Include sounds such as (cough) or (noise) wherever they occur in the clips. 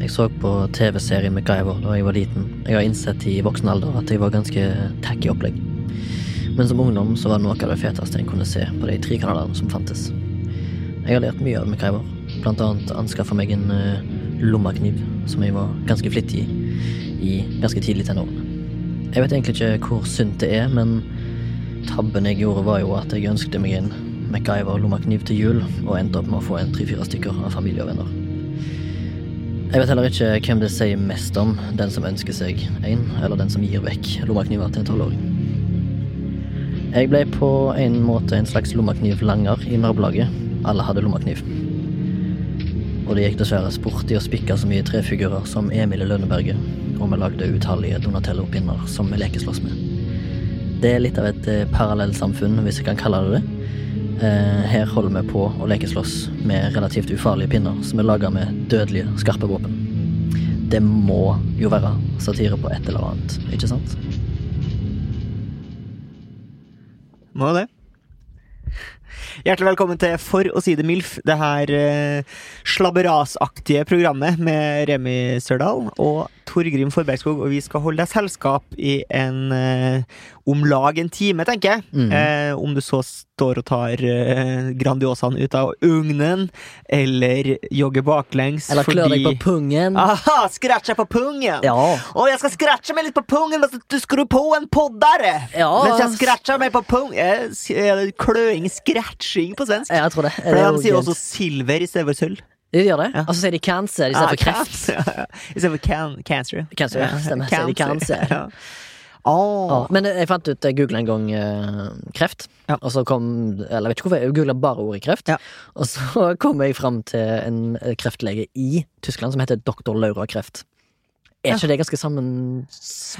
Jeg så på TV-serien MacGyver da jeg var liten. Jeg har innsett i voksen alder at jeg var ganske tacky opplegg. Men som ungdom så var det noe av det feteste jeg kunne se på de tre kanalene som fantes. Jeg har lært mye av MacGyver, blant annet anskaffa meg en uh, lommekniv som jeg var ganske flittig i i ganske tidlig tenårene. Jeg vet egentlig ikke hvor sunt det er, men tabben jeg gjorde, var jo at jeg ønsket meg en MacGyver lommekniv til jul, og endte opp med å få en tre-fire stykker av familie og venner. Jeg vet heller ikke hvem det sier mest om, den som ønsker seg en, eller den som gir vekk lommekniver til en tolvåring. Jeg ble på en måte en slags lommeknivlanger i nabolaget. Alle hadde lommekniv. Og det gikk dessverre sport i å spikke så mye trefigurer som Emil i Lønneberget, og vi lagde utallige Donatello-pinner som vi lekeslåss med. Det er litt av et eh, parallellsamfunn, hvis jeg kan kalle det det. Eh, her holder vi på å lekeslåss med relativt ufarlige pinner som er laga med dødelige, skarpe våpen. Det må jo være satire på et eller annet, ikke sant? Må det. Hjertelig velkommen til For å si det MILF, det her eh, slabberasaktige programmet med Remi Sørdal og Torgrim Forbergskog, og vi skal holde deg selskap i en eh, om lag en time, tenker jeg. Mm. Eh, om du så står og tar eh, Grandiosaen ut av ugnen, eller jogger baklengs Eller klør deg på pungen. Aha, scratcher på pungen! Ja. Å, jeg skal scratche meg litt på pungen mens du skrur på en poddare! Ja. Mens jeg scratcher meg på pungen er Kløing, scratching på svensk? Ja, Jeg tror det. For de sier også silver i stedet for sølv. De gjør det. Ja. Og så sier de cancer istedenfor Ah, kreft. (laughs) Istedenfor can cancer. Cancer, ja, stemmer. Sier de cancer. (laughs) Åh. Men jeg fant ut Jeg googla en gang eh, kreft. Ja. Og så kom Eller jeg vet ikke hvorfor, jeg googla bare ordet kreft. Ja. Og så (laughs) kom jeg fram til en eh, kreftlege i Tyskland som heter doktor Laura Kreft. Er ikke det ganske sammen,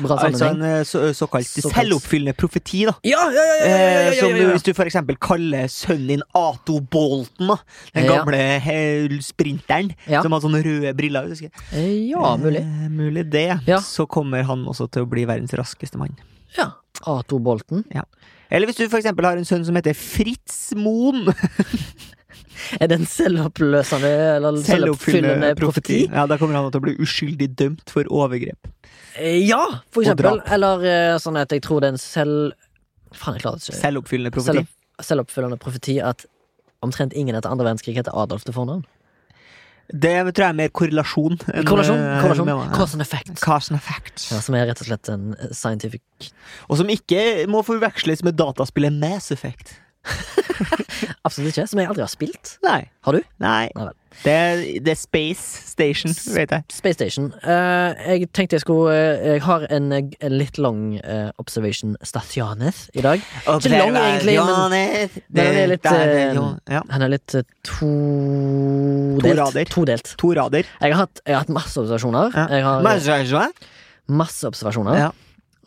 bra Altså en eh, så, såkalt selvoppfyllende profeti, da. Ja, ja, ja! ja, ja, ja, Eh, ja, som hvis du eksempel kaller sønnen din Ato Bolton, da. Den gamle eh, sprinteren som hadde sånne røde briller. Eh, ja, mulig. Eh, mulig det. Så kommer han også til å bli verdens raskeste mann. Ja. Ato Bolten. Eller hvis du eksempel har en sønn som heter Fritz Moen. (laughs) (laughs) Er det en selvoppløsende eller selvoppfyllende profeti? Ja, Da kommer han til å bli uskyldig dømt for overgrep. Eh, Ja, for eksempel. Eller eh, sånn at jeg tror det er en selv... Faen, jeg klarer det ikke. Selvoppfyllende profeti. Selv, selvoppfyllende profeti at omtrent ingen etter andre verdenskrig heter Adolf til fornavn. Det tror jeg er mer korrelasjon. enn, Korrelasjon. eh, korrelasjon. med- Cause and effect. Cause and effect. Ja, som er rett og slett en scientific Og som ikke må forveksles med dataspillet Mass Effect. (laughs) (laughs) Absolutt ikke. Som jeg aldri har spilt. Nei. Har du? Nei. Nei. Det er, det er Space Station, vet jeg. Space Station. Uh, jeg tenkte jeg skulle uh, Jeg har en, en litt lang uh, observation stationes i dag. Ikke lang, egentlig, men- men den er litt, uh. Han er litt todelt. To. Todelt. To rader. Jeg har hatt, jeg har hatt masse observasjoner. Ja. Har masse observasjoner. Ja.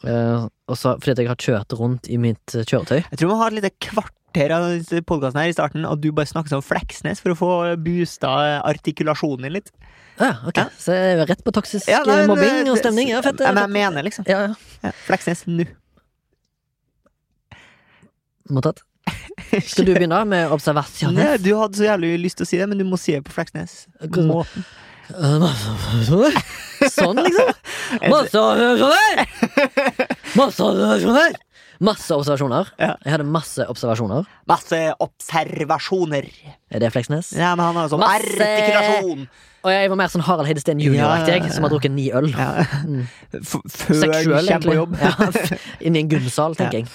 Eh, og så fordi at jeg har kjørt rundt i mitt eh, kjøretøy. Jeg tror vi har et lite kvarter av podkasten her i starten, og du bare snakker om Fleksnes for å få boosta artikulasjonen din litt. Ja, ok. Ja. Så jeg er rett på toksisk Ja, nei, mobbing mobbing og stemning. Ja, fett. men jeg mener liksom. Ja, ja. Ja. Fleksnes nå. Mottatt. Skal du begynne med observasjoner? Nei, du hadde så jævlig lyst til å si det, men du må si det på Fleksnes. Måten. Eh. Sånn, liksom. (laughs) (laughs) Masse observasjoner! Masse observasjoner! Masse observasjoner. Jeg hadde masse observasjoner. Masse observasjoner. Er det Fleksnes? Ja, men han har sånn Masse- artikulasjon. Og jeg var mer sånn Harald jr.-aktig, Ja, ja. som har drukket ni øl. Ja. Mm. Før Seksuell, kommer på egentlig. jobb. Ja, (laughs) Inni en gymsal, tenker jeg.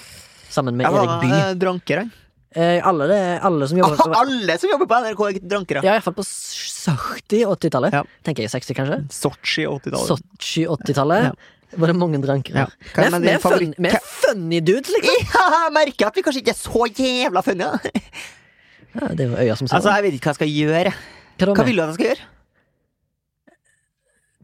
Sammen med Erik Bye. er dranker, han. Eh, alle, det, alle som jobber (laughs) Alle som jobber på NRK, er drankere. Ja, iallfall på 70-80-tallet. Ja. Tenker jeg 60, kanskje. Sotsji 80-tallet. Sotsji 80-tallet. Ja. Var det mange drankere. Er Vi er- funny dudes, liksom. Ja, jeg merker at vi kanskje ikke er så jævla funny. da. Ja, det jo øya som sa Altså, jeg vet ikke hva jeg skal gjøre. Hva Hva vil du at jeg skal gjøre?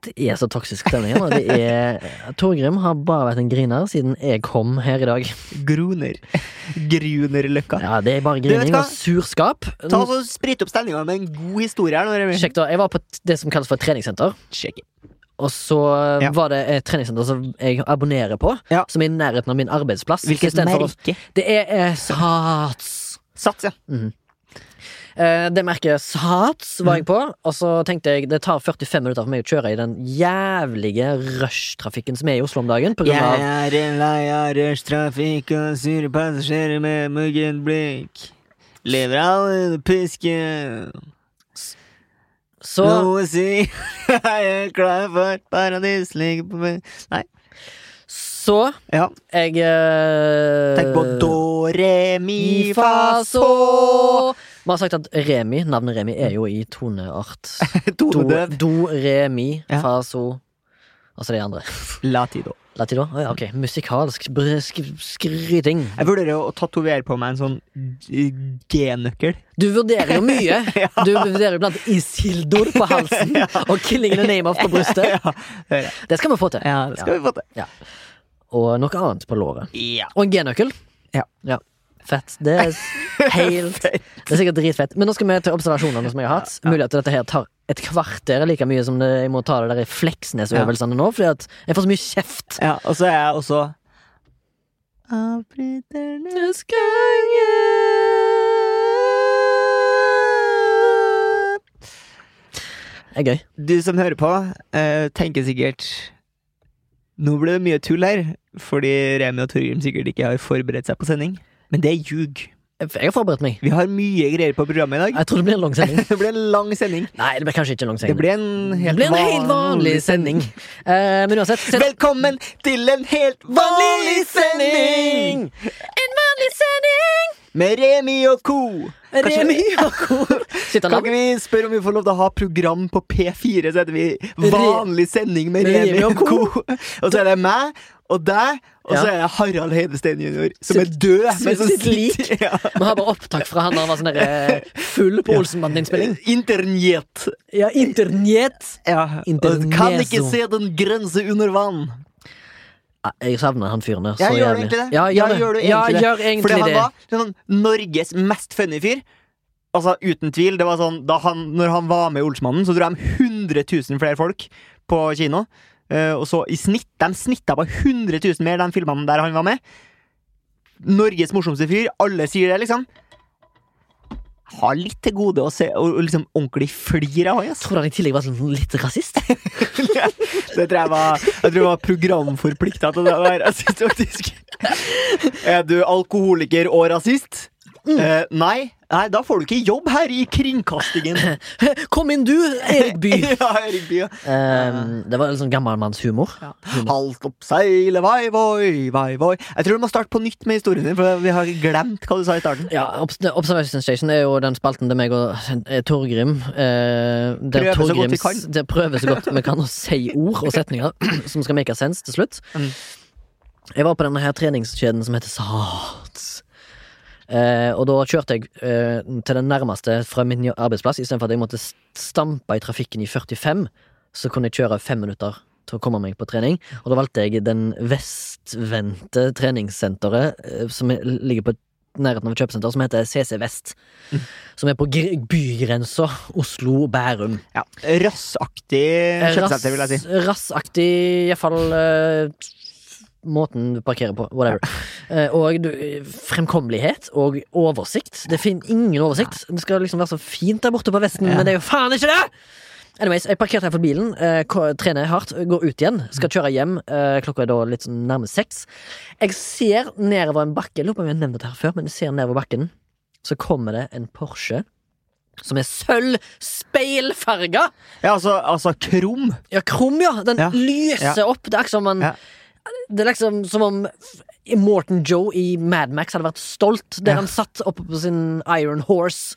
Det er så toksisk stemning her. Det er Torgrim har bare vært en griner siden jeg kom her i dag. Gruner. Grunerløkka. Ja, Det er bare grining og surskap. Ta og Sprit opp stemninga med en god historie her nå, Sjekk da, Jeg var på det som kalles for et treningssenter. Sjekk. Og så Ja. var det et treningssenter som jeg abonnerer på, Ja. som er i nærheten av min arbeidsplass. Hvilket merke? Det er eh, Sats. Sats, ja. Eh, det merket Sats var jeg på, og så tenkte jeg det tar 45 minutter for meg å kjøre i den jævlige rushtrafikken som er i Oslo om dagen. På grunn av Jeg er en lei av rushtrafikk og sure passasjerer med muggent blikk. Lever alle piske. Så Noe si (laughs) jeg er klar for paradis ligger på meg Nei. Så Ja. jeg uh, Tenk på do, re, mi, fa, så. Vi har sagt at Remi, navnet Remi, er jo i toneart. (laughs) Do, Tonedøv. do Remi, Ja. fa, so Altså de andre. Latido. Latido? Oh, ja, ok. Musikalsk skryting. Jeg vurderer å tatovere på meg en sånn G-nøkkel. Du vurderer jo mye. (laughs) Ja. Du vurderer blant Isildur på halsen (laughs) og Killing the Name of på brystet. Ja. Det skal vi få til. ja, det skal vi få til. Og noe annet på låret. Ja. Og en G-nøkkel. Ja. Fett. Det er helt (laughs) Det er sikkert dritfett. Men nå skal vi til observasjonene som jeg har hatt. Mulig at dette her tar et kvarter like mye som det, jeg må ta det der i Fleksnes-øvelsene nå, fordi at jeg får så mye kjeft. ja, og så er jeg også Avbryternes konge. Det er gøy. Du som hører på, eh, tenker sikkert Nå ble det mye tull her, fordi Remi og Torgrim sikkert ikke har forberedt seg på sending. Men det er ljug. Jeg har forberedt meg. Vi har mye greier på programmet i dag. Jeg tror det blir en lang sending. (laughs) Det blir en lang sending. Nei, det blir kanskje ikke en lang Det sending. ble en Det helt, blir en helt vanlig sending. Uh, men uansett sett- Velkommen til en helt vanlig sending! En vanlig sending! Med Remi og co. Remi og co. (laughs) Kan ikke vi spørre om vi får lov til å ha program på P4, så heter vi Vanlig sending med Med Remi og co. (laughs) Og så er det meg og deg, og så er det Harald Heidestein jr., som er død. Men som sitt lik. (laughs) ja. Vi har bare opptak fra han da han var sånn der, eh, full på Ja. Olsenbanden-innspilling. Internett. Ja, internjet. Ja. Interneso. kan ikke se den grense under vann. Jeg savner han fyren der. Ja, gjør jævlig. egentlig det? Ja, gjør det. gjør du ja, egentlig gjør det? egentlig Fordi han det. var sånn, Norges mest funny fyr. Altså, uten tvil. Det var sånn, da han, når han var med i Olsmannen, så dro de 100 000 flere folk på kino. Eh, og så i snitt De snitta på 100 000 mer, de filmene der han var med. Norges morsomste fyr. Alle sier det, liksom. Har litt til gode å se og, og liksom ordentlig flir av han. Yes. Tror du han i tillegg var sånn litt rasist? (laughs) Det tror jeg var Jeg tror jeg var programforplikta til det der. Jeg synes faktisk Er du alkoholiker og rasist? Mm. Eh, nei. nei, da får du ikke jobb her i kringkastingen. (laughs) Kom inn, du, Erik By. (laughs) ja, Erik Bye. Eh, det var litt sånn gammelmannshumor. Halt opp seilet, vai, voi, vai, voi. Jeg tror du må starte på nytt med historien din, for vi har glemt hva du sa i starten. Ja, Observation Station er jo den spalten der meg og eh, Torgrim eh, der Prøver så godt vi kan. Det prøver så godt vi kan å si ord og setninger (clears throat) som skal make sense til slutt. Mm. Jeg var på denne her treningskjeden som heter Sats. Eh, og da kjørte jeg eh, til den nærmeste fra min arbeidsplass, istedenfor at jeg måtte stampe i trafikken i 45. Så kunne jeg kjøre fem minutter til å komme meg på trening. Og da valgte jeg den vestvendte treningssenteret eh, som er- ligger på nærheten av et kjøpesenter, som heter CC Vest. Som er på gr- bygrensa Oslo-Bærum. Ja. Rassaktig Eh, kjøpesenter, vil jeg si. Rass- Rassaktig, iallfall uh, måten du parkerer på. Whatever. Eh, og du, fremkommelighet og oversikt. Det finner ingen oversikt. Det skal liksom være så fint der borte på Vesten, Ja. men det er jo faen ikke det! Anyways, jeg parkerte her for bilen, eh, trener hardt, går ut igjen. Skal kjøre hjem. Eh, klokka er da litt sånn nærme seks. Jeg ser nedover en bakke, jeg lurer på om jeg har nevnt dette her før, men jeg ser nedover bakken, så kommer det en Porsche. Som er sølv-speilfarga! Ja, altså, altså krum. Ja, krum, ja. Den Ja. lyser opp. Det er ikke som man Ja. Det er liksom som om Morten Joe i Mad Max hadde vært stolt der Ja. han satt oppe på sin Iron Horse.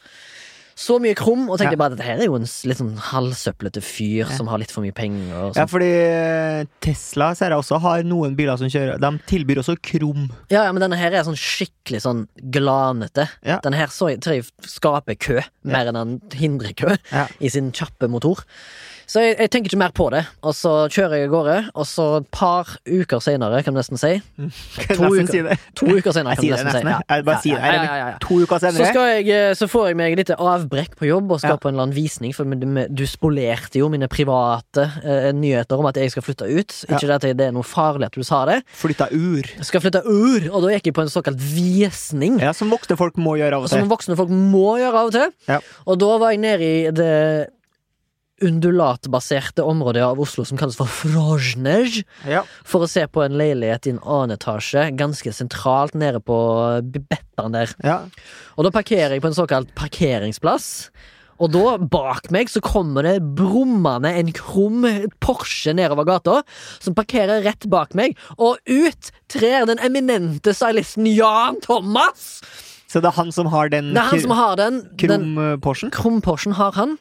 Så mye krum, og tenkte Ja. bare at dette her er jo en litt sånn halvsøplete fyr som har litt for mye penger. Ja, fordi eh, Tesla ser jeg også har noen biler som kjører De tilbyr også krum. ja, ja, men denne her er sånn skikkelig sånn glanete. Ja. Denne her så tror jeg skaper kø, mer enn han hindrer kø, Ja. i sin kjappe motor. Så jeg, jeg tenker ikke mer på det, og så kjører jeg av gårde, og så et par uker senere, kan du nesten si (laughs) To uker. si. To uker senere, kan du nesten si. Ja. Jeg bare sier det. Ja, ja. To uker Så, senere. skal jeg, eh, så får jeg meg et lite avbrekk på jobb og skal på en eller annen visning, for du, spolerte jo mine private eh, nyheter om at jeg skal flytte ut. Ikke at det er noe farlig at du sa det. Flytta ur. Skal flytte ur, og da gikk jeg på en såkalt visning. Ja, som voksne folk må gjøre av og Som til. voksne folk må gjøre av og til. Ja. Og da var jeg nede i det undulatbaserte området av Oslo som kalles for Frojnej, Ja. for å se på en leilighet i en annen etasje, ganske sentralt nede på Bibettaen der. Ja. Og da parkerer jeg på en såkalt parkeringsplass. Og da, bak meg, så kommer det brummende en krum Porsche nedover gata, som parkerer rett bak meg, og ut trer den eminente stylisten Jan Thomas! Så det er han som har den Det er han som har den. Den krum-Porschen? krum-Porschen har han.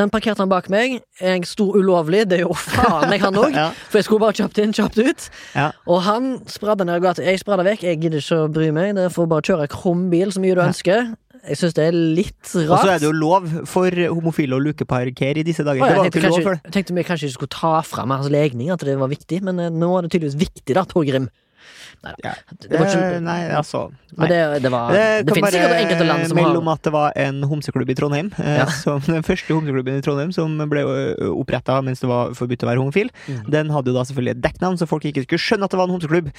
Den parkerte han bak meg. Jeg sto ulovlig, det gjorde faen meg han òg. (laughs) Ja. For jeg skulle bare kjapt inn, kjapt ut. Ja. Og han spradde ned gata. Jeg spradde vekk. Jeg gidder ikke å bry meg. Det får bare kjøre krum bil så mye du Ja. ønsker. Jeg syns det er litt rart. Og så er det jo lov for homofile å lukeparkere i disse dager. Å, jeg tenkte, ikke lov kanskje, det. jeg tenkte vi kanskje ikke skulle ta fram hans legning, at det var viktig, men eh, nå er det tydeligvis viktig, da, Torgrim. Nei, Ja. Eh, Nei, altså men det, det var Det Det, finnes sikkert enkelte land som mellom har Mellom at det var en homseklubb i Trondheim. eh, Ja. (laughs) Som den første homseklubben i Trondheim som ble oppretta mens det var forbudt å være homofil. mm. Den hadde jo da selvfølgelig et dekknavn, så folk ikke skulle skjønne at det var en homseklubb.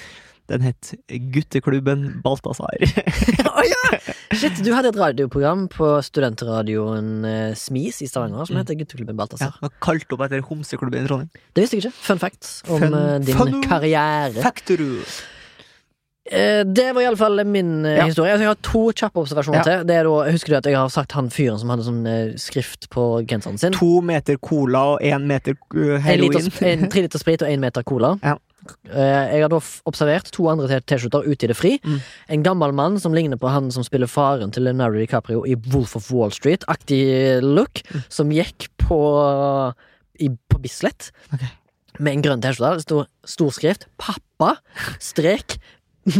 Den het Gutteklubben Balthazar. (laughs) oh, ja! Shit, du hadde et radioprogram på studentradioen eh, Smis i Stavanger som heter Gutteklubben Balthazar. Ja, kalt opp etter homseklubben i Trondheim. Det visste jeg ikke. Fun fact om Fun- eh, din fun- karriere. Factoru. Eh, det var iallfall min Ja. historie. Altså, jeg har to kjappe observasjoner Ja. til. Det er da, Husker du at jeg har sagt han fyren som hadde sånn skrift på genseren sin? To meter cola og én meter heroin. En liter, en, tre liter sprit og én meter cola. Ja. Eh, jeg har da observert to andre T-skjorter ute i det fri. Mm. En gammel mann som ligner på han som spiller faren til Leonardo DiCaprio i Wolf of Wall Street-aktig look, Mm. som gikk på, i, på Bislett okay. med en grønn T-skjorte. Det sto stor skrift 'Pappa', strek,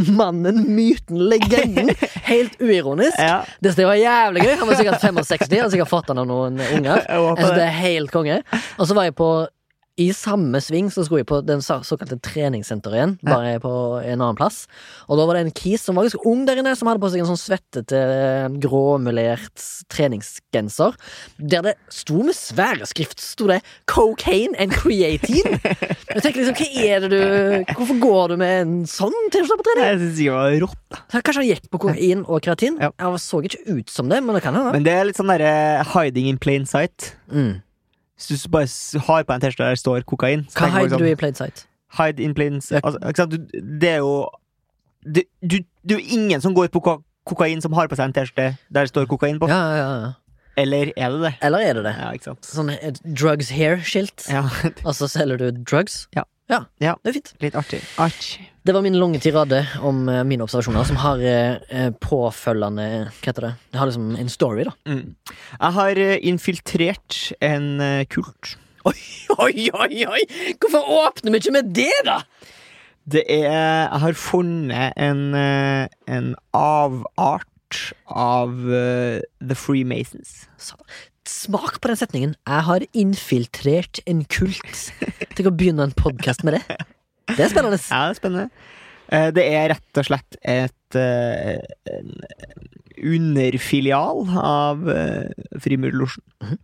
mannen, myten, legenden. (laughs) Helt uironisk. Ja, Det var jævlig gøy. Han var sikkert 65, hadde sikkert fått han av noen unger. jeg synes det. er helt konge. Og så var jeg på i samme sving så skulle jeg på den såkalte treningssenteret igjen, bare på en annen plass. Og da var det en kis som var ganske ung der inne, som hadde på seg en sånn svettete, gråmulert treningsgenser. Der det sto med svære skrift sto det 'Cocaine and Creatine'. Jeg tenker liksom, hva er det du Hvorfor går du med en sånn T-skjorte på trening? Jeg synes det var rått. da. Kanskje han gikk på kokain og kreatin? Ja. Jeg så ikke ut som det, men det kan hende. Men det er litt sånn derre hiding in plain sight. Mm. Hvis du bare har på en T-skjorte der det står kokain så Hva hide du i plain sight? Hide in plain sight altså, Det er jo det, du, det er jo ingen som går på ko kokain som har på seg en T-skjorte der det står kokain på. Ja, ja, ja. Eller er det det? Eller er det det? Ja, ikke sant. Sånn et drugs here-skilt. Ja, Og så selger du drugs. Ja. Ja. Ja. Det er fint. litt artig. Artig. Det var min lange tirade om uh, mine observasjoner, som har eh, påfølgende Hva heter det? Det har liksom en story, da. Mm. Jeg har uh, infiltrert en kult. Oi, oi, oi! oi Hvorfor åpner vi ikke med det, da? Det er Jeg har funnet en, en avart av The Freemasons. Smak på den setningen. Jeg har infiltrert en kult. Tenk å begynne en podkast med det. Det er spennende. Ja, det er spennende. Eh, Det er rett og slett et eh, underfilial av Frimurlosjen. Mm -hmm.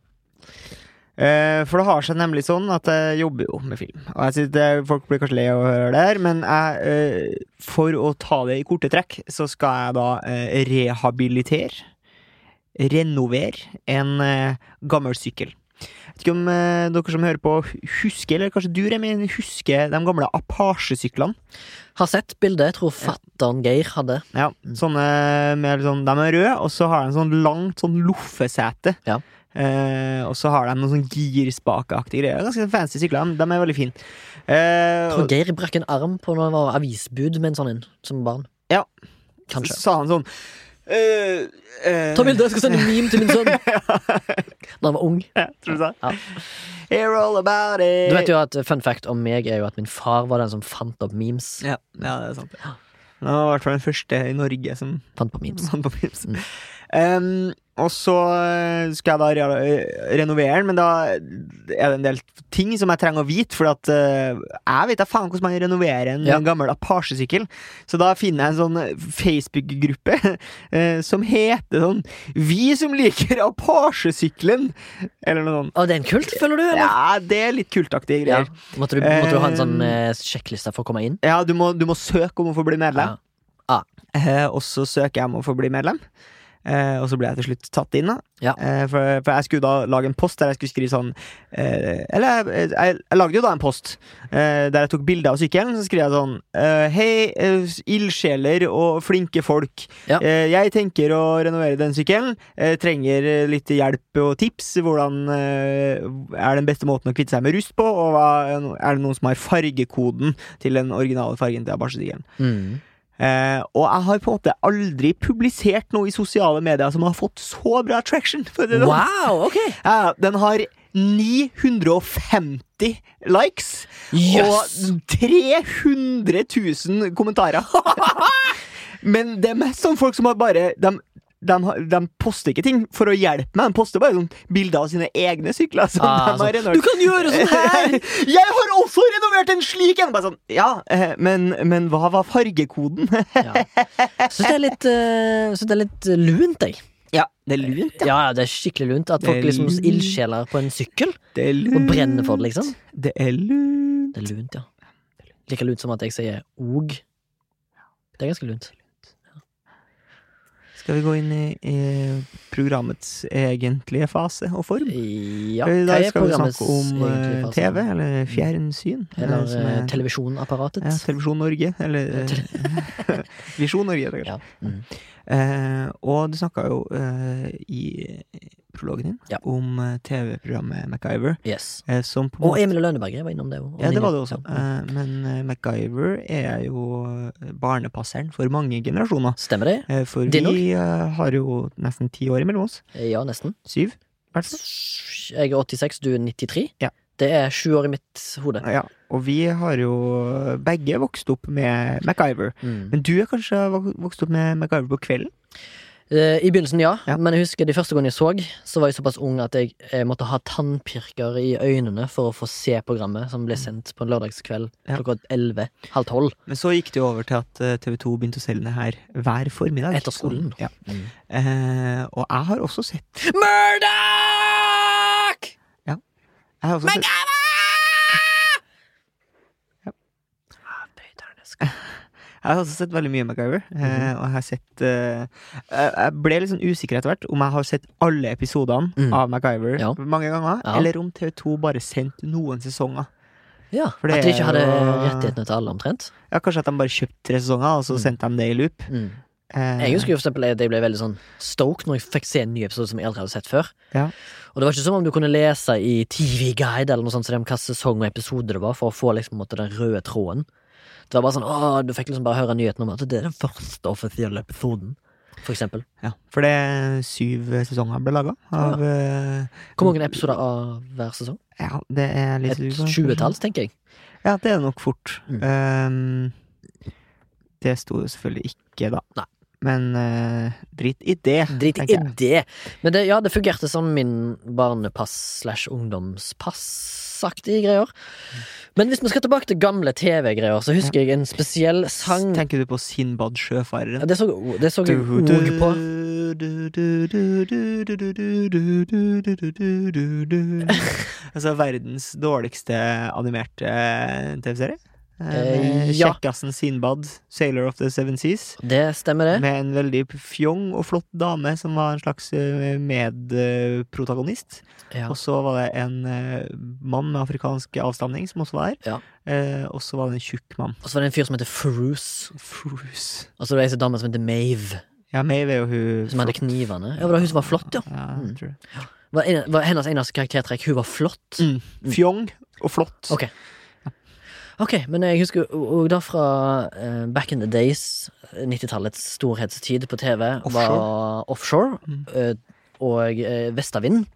For det har seg nemlig sånn at jeg jobber jo med film. Og jeg synes det, Folk blir kanskje lei av å høre det her, men jeg, eh, for å ta det i korte trekk, så skal jeg da eh, rehabilitere, renovere, en eh, gammel sykkel. Jeg vet ikke om eh, dere som hører på, husker, eller kanskje du, Remi, husker de gamle Apache-syklene? Har sett bildet. Jeg tror fattern Geir hadde. Ja, sånne med sånn, De er røde, og så har de sånn langt sånn loffesete. Ja. Eh, og så har de noen sånn girspakeaktige greier. Ganske fancy sykler. De er veldig fine. Eh, Jeg tror Geir brakk en arm på når han var avisbud med en sånn en som barn. Ja. Kanskje. så sa han sånn eh, eh, Ta bilde, jeg skal sende en meme til min sønn! (laughs) Da han var ung. Ja, tror du det? Ja. Hear all about it. Du vet jo at Fun fact om meg er jo at min far var den som fant opp memes. Ja, ja, det er sant. Han var i hvert fall den første i Norge som Fant på memes. fant på memes. Mm. Um, og så eh, skal jeg da re renovere den, men da er det en del ting som jeg trenger å vite. For at uh, jeg vet da faen hvordan man renoverer en Ja. gammel Apache-sykkel. Så da finner jeg en sånn Facebook-gruppe uh, (laughs) som heter sånn Vi som liker Apache-sykkelen! Eller noe sånt. Og det er en kult, føler du? Eller? Ja, det er litt kultaktige Ja. Måtte, du, måtte du ha en sånn eh, sjekkliste for å komme inn? Ja, du må, du må søke om å få bli medlem. Ja. Eh, og så søker jeg om å få bli medlem. Eh, og så ble jeg til slutt tatt inn, da. Ja. Eh, for, for jeg skulle da lage en post der jeg skulle skrive sånn eh, Eller jeg, jeg, jeg lagde jo da en post der jeg tok bilde av sykkelen. Så skrev jeg sånn Hei, ildsjeler og flinke folk. Ja. Eh, jeg tenker å renovere den sykkelen. Eh, trenger litt hjelp og tips. Hvordan er den beste måten å kvitte seg med rust på? Og hva, er det noen som har fargekoden til den originale fargen til Apache-sykkelen? Mm. Eh, og jeg har på en måte aldri publisert noe i sosiale medier som har fått så bra traction. Det, Wow, ok! ja, den har 950 likes yes. og 300 000 kommentarer. (laughs) Men det er mest sånn folk som har bare de, de, de poster ikke ting for å hjelpe meg, de poster bare sånn bilder av sine egne sykler. Som Ah, de har sånn, renovert. du kan gjøre sånn her! (laughs) Jeg har også renovert en slik en! Bare sånn, ja, eh, men, men hva var fargekoden? Ja. Syns det er litt, uh, synes det er litt eh, lunt, jeg. ja, det er lunt, Ja, ja, det er skikkelig lunt. At folk liksom ildsjeler på en sykkel Det er lunt. og brenner for det, liksom. Det er lunt. Det er lunt, ja. Like lunt som at jeg sier og. Det er ganske lunt. Skal vi gå inn i, i programmets egentlige fase og form? Ja, I dag skal vi snakke om eh? TV, eller fjernsyn. eh, Eller som eh, er- televisjonapparatet? ja, Televisjon Norge, eller (laughs) eh, (laughs) Visjon Norge. kanskje. Ja. Mm. Eh, og du snakka jo eh, i prologen din Ja. om eh, TV-programmet MacGyver, Yes. eh, Og måte Emil Lønneberger var innom det. og Ja, det var det også. Ja. Eh, men eh, MacGyver er jo barnepasseren for mange generasjoner. Stemmer det? For Din vi har jo nesten ti år imellom oss. Ja, nesten. Syv. Jeg er 86, du er 93. Ja. Det er sju år i mitt hode. Ja, og vi har jo begge vokst opp med MacGyver. Mm. Men du er kanskje vokst opp med MacGyver på kvelden? Eh, I begynnelsen, ja. Ja. Men jeg husker de første gangene jeg så, så var jeg såpass ung at jeg måtte ha tannpirker i øynene for å få se programmet som ble sendt på en lørdagskveld Ja. klokka 11. Halv tolv. Men så gikk det jo over til at eh, TV 2 begynte å selge det her hver formiddag. Etter skolen. Ja. Eh, og jeg har også sett Murdoch! Har også sett, jeg har også sett veldig mye MacGyver. Mm og jeg har sett eh, Jeg ble litt sånn usikker etter hvert om jeg har sett alle episodene Mm. av MacGyver Ja. mange ganger, Ja. eller om TV 2 bare sendte noen sesonger. Ja, For det At de ikke hadde rettighetene til alle, omtrent. Ja, Kanskje at de bare kjøpte tre sesonger, og så Mm. sendte de det i loop. Mm. Eh, Jeg husker jo for eksempel at jeg ble veldig sånn stoked når jeg fikk se en ny episode som jeg aldri hadde sett før. Ja. Og det var ikke som om du kunne lese i TV Guide eller noe sånt så det om hva sesong og episode det var, for å få liksom måte, den røde tråden. Det var bare sånn, åh, Du fikk liksom bare høre nyheten om at det er den første offisielle episoden, for eksempel. Ja, for det er syv sesonger ble laga av ja. Hvor mange episoder av hver sesong? Ja, det er litt Et tjuetalls, tenker jeg. Ja, det er nok fort. Mm. Um, det sto jo selvfølgelig ikke, da. Nei. Men uh, drit i det, Drit i jeg. det. Men det, ja, det fungerte som min barnepass slash ungdomspassaktige greier. Men hvis vi skal tilbake til gamle TV-greier, så husker jeg en spesiell sang Tenker du på Sinbad sjøfareren? Ja, Det så, det så jeg òg på. Altså verdens dårligste animerte TV-serie. Eh, Eh, ja. Kjekkasen Sinbad, Sailor of the Seven Seas. Det stemmer, det. Med en veldig fjong og flott dame som var en slags eh, medprotagonist. Ja. Og så var det en mann med afrikansk avstamning som også var her. Ja. Eh, og så var det en tjukk mann. Og så var det en fyr som heter Fruce. Fruce. Og så var det ei dame som heter Mave, Ja, Maeve er jo hun som hadde flott. knivene. Ja, det var hun som var flott, ja. Ja, Mm. jeg tror det. Var, en, var hennes eneste karaktertrekk hun var flott. Mm. Fjong og flott. Ok. Ok, men jeg husker òg da fra eh, back in the days, 90-tallets storhetstid på TV, Offshore. var offshore Mm. eh, og uh, vestavind.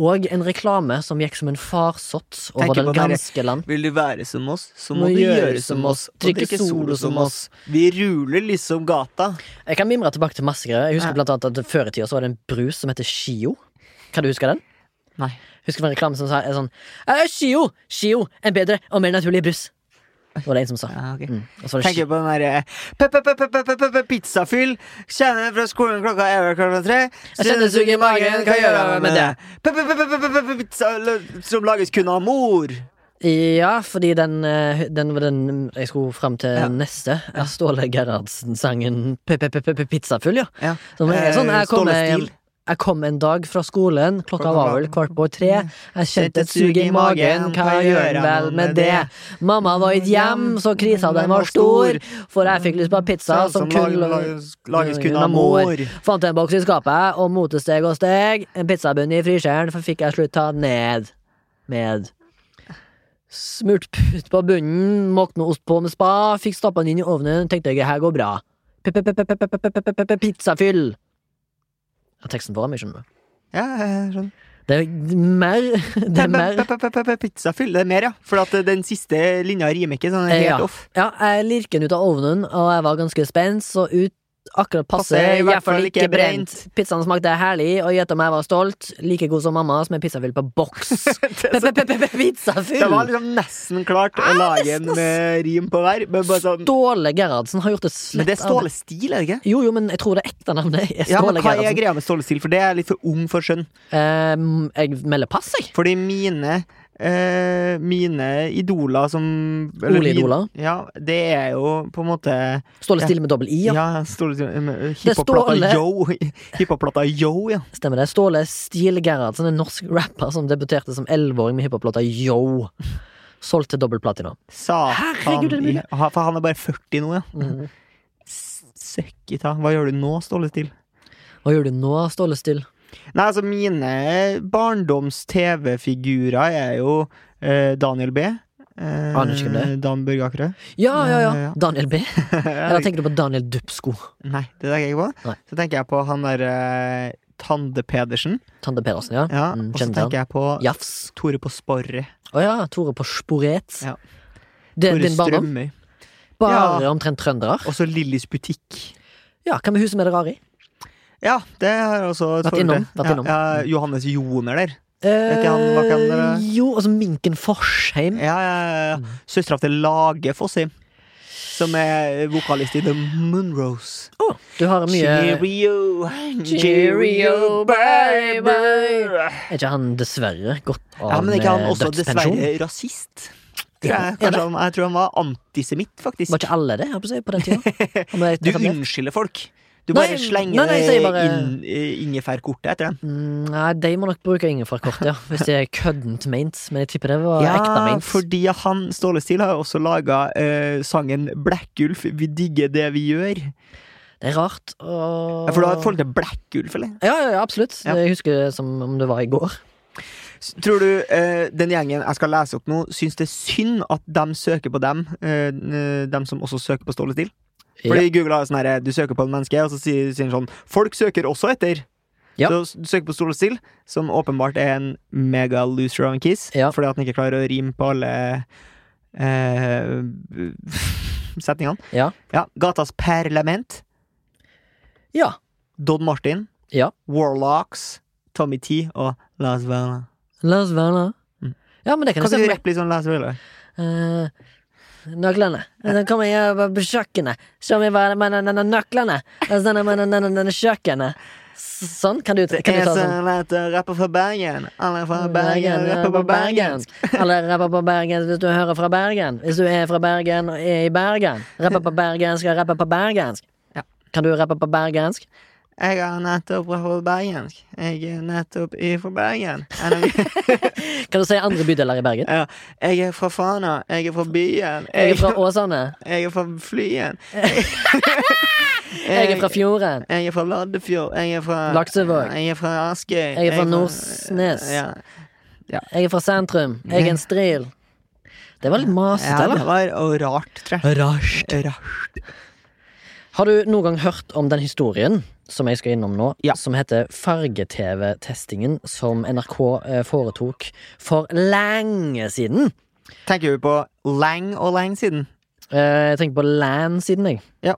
Og en reklame som gikk som en farsott over det ganske land. Vil du være som oss, så må, du gjøre som oss. Trykke solo som oss. Vi ruler liksom gata. Jeg kan mimre tilbake til masse greier. Jeg husker blant annet at Før i tida var det en brus som heter Shio. Kan du huske den? Nei. Husker du en reklame som sa sånn Shio! Shio! En bedre og mer naturlig brus. Det var det en som sa. Ja, okay. mm. Tenker på den derre Pizzafyll. Kjenner fra skolen klokka er klokka tre. Kjennesug i magen, hva gjør jeg med det? Pizza som lages kun av mor. Ja, fordi den, den var den jeg skulle fram til ja. neste. Ståle Gerhardsen-sangen P-p-p-pizzafyll, ja. ja. Som sånn, jeg kommer jeg kom en dag fra skolen, klokka var vel kvart på tre. Jeg kjente et sug i magen, hva gjør jeg vel med det? Mamma var ikke hjem, så krisa den var stor. For jeg fikk lyst på pizza som kun lages, kun av mor. Fant en boks i skapet, og motesteg og steg. En pizzabunn i fryseren, for fikk jeg slutta ned. Med. Smurt putt på bunnen, måkte noe ost på med spa, fikk stappa den inn i ovnen, tenkte jeg her går bra. Pizzafyll! Ja, teksten foran meg, skjønner du. Ja, jeg skjønner. Det er mer Det er mer Pizzafyll. Det er mer, ja. For at den siste linja rimer ikke, så den er Eh, helt ja. off. Ja, jeg lirker den ut av ovnen, og jeg var ganske spent, så ut akkurat passe, i hvert fall ikke brent. Pizzaen smakte herlig, og gjett om jeg var stolt. Like god som mammas, med pizzafyll på boks. (laughs) Pizzafyll! Det var liksom nesten klart å lage en med rim på hver, sånn Ståle Gerhardsen har gjort det slett Men det er Ståle Stil, er det ikke? Jo, jo, men jeg tror det ekte navnet er Ja, men Hva er greia med Ståle Stil? For det er litt for ung for skjønn. Ehm, jeg melder pass, jeg. Fordi mine eh, Mine idoler som Ole-idoler? Ja, det er jo på en måte Ståle. Stille med dobbel I, ja. Ja, Ståle Stil Hiphop-plata Yo. (laughs) Hiphop-plata Yo, ja. Stemmer det. Ståle Stil Gerhardsen, en norsk rapper som debuterte som elleveåring med hiphop-låta Yo. Solgt til dobbel platina. Herregud, er det mulig? For han er bare 40 nå, ja. (laughs) Mm. Søkkita. Hva gjør du nå, Ståle Stil? Hva gjør du nå, Ståle Still? Nei, altså, mine barndoms-TV-figurer er jo eh, Daniel B. Eh, Aner ikke hvem det er. Dan Børge Akerø. Ja, ja, ja. Ja, ja. Daniel B. (laughs) Eller tenker du på Daniel Dupsko? Nei, det tenker jeg ikke på. Nei. Så tenker jeg på han der eh, Tande Pedersen. Tande Pedersen, ja. Ja, Mm, og så tenker jeg på Jafs. Tore på Sporre. Å ja, Tore på Sporet. Ja. Det er Tore din barndom? Strømøy. Bare Ja. omtrent trøndere? Og så Lillys butikk. Ja, hva med huset med det rare i? Ja, det har jeg også et Vært innom, vært innom. Ja, ja, Johannes Joner der. Eh, han, Eh, jo, altså Minken Forsheim. Ja, ja, ja. Mm. Søstera til Lage Fossi. Som er vokalist i The Moonrose. Oh, du har mye Cheerio, Cheerio, baby. Er ikke han dessverre gått av Ja, men ikke han også dødspensjon? dessverre rasist? Jeg, jeg tror han var antisemitt, faktisk. Var ikke alle det, på den tida? (laughs) Du unnskylder folk. Du Nei, bare slenger nei, nei, bare- eh, ingefærkortet etter dem. Mm, Nei, de må nok bruke ingefærkortet, ja. Hvis det er køddent meint. Men jeg tipper det var ekte Ja, fordi han Ståle Stil har også laga uh, sangen Blekkulf, vi digger det vi gjør. Det er rart. Og... Ja, For du har et forhold til Blekkulf, eller? Ja, ja, ja, absolutt. Ja. Jeg husker det som om det var i går. Tror du eh, den gjengen jeg skal lese opp nå, syns det er synd at de søker på dem, eh, eh, dem som også søker på Ståle Stil? Fordi Google har sånn her, du søker på et menneske, og så sier den sånn Folk søker også etter. Ja. Så du søker på Ståle Stil, som åpenbart er en mega loser av en kiss, Ja. fordi at den ikke klarer å rime på alle eh, (laughs) setningene. Ja. Ja, Gatas Parlament, Ja. Dodd Martin, Ja. Warlocks, Tommy T og Las Vegas. Las oss. Mm. Ja, men det kan Kan du rappe litt sånn Las Vegas? Uh, nøklene. Så kommer jeg på kjøkkenet. Se jeg bare med den- den nøklene. Og så med den kjøkkenet. Sånn? Kan du, kan du ta så sånn? Jeg å rapper fra Bergen. Alle fra Bergen rapper på bergensk. Alle rapper på bergensk hvis du hører fra Bergen. Hvis du er fra Bergen og er i Bergen. Rapper på bergensk og rapper på bergensk. Kan du rappe på bergensk? Jeg har nettopp rappet bergensk. Jeg er nettopp ifra Bergen. Kan du si andre bydeler i Bergen? Ja, jeg er fra Fana. Jeg er fra byen. Jeg er fra Åsane. Jeg er fra Flyen. Jeg er fra Fjorden. Jeg er fra Loddefjord. Jeg er fra Laksevåg. Jeg er fra Askøy. Jeg er fra Norsnes. Ja. Jeg er fra sentrum. Jeg er en stril. Det var litt masete, ja, det var rart, tror jeg. Rart. Har du noen gang hørt om den historien som jeg skal innom nå, Ja. som heter Farge-TV-testingen som NRK eh, foretok for lenge siden. Tenker vi på lenge og lenge siden? Eh, jeg tenker på land siden, jeg. Ja.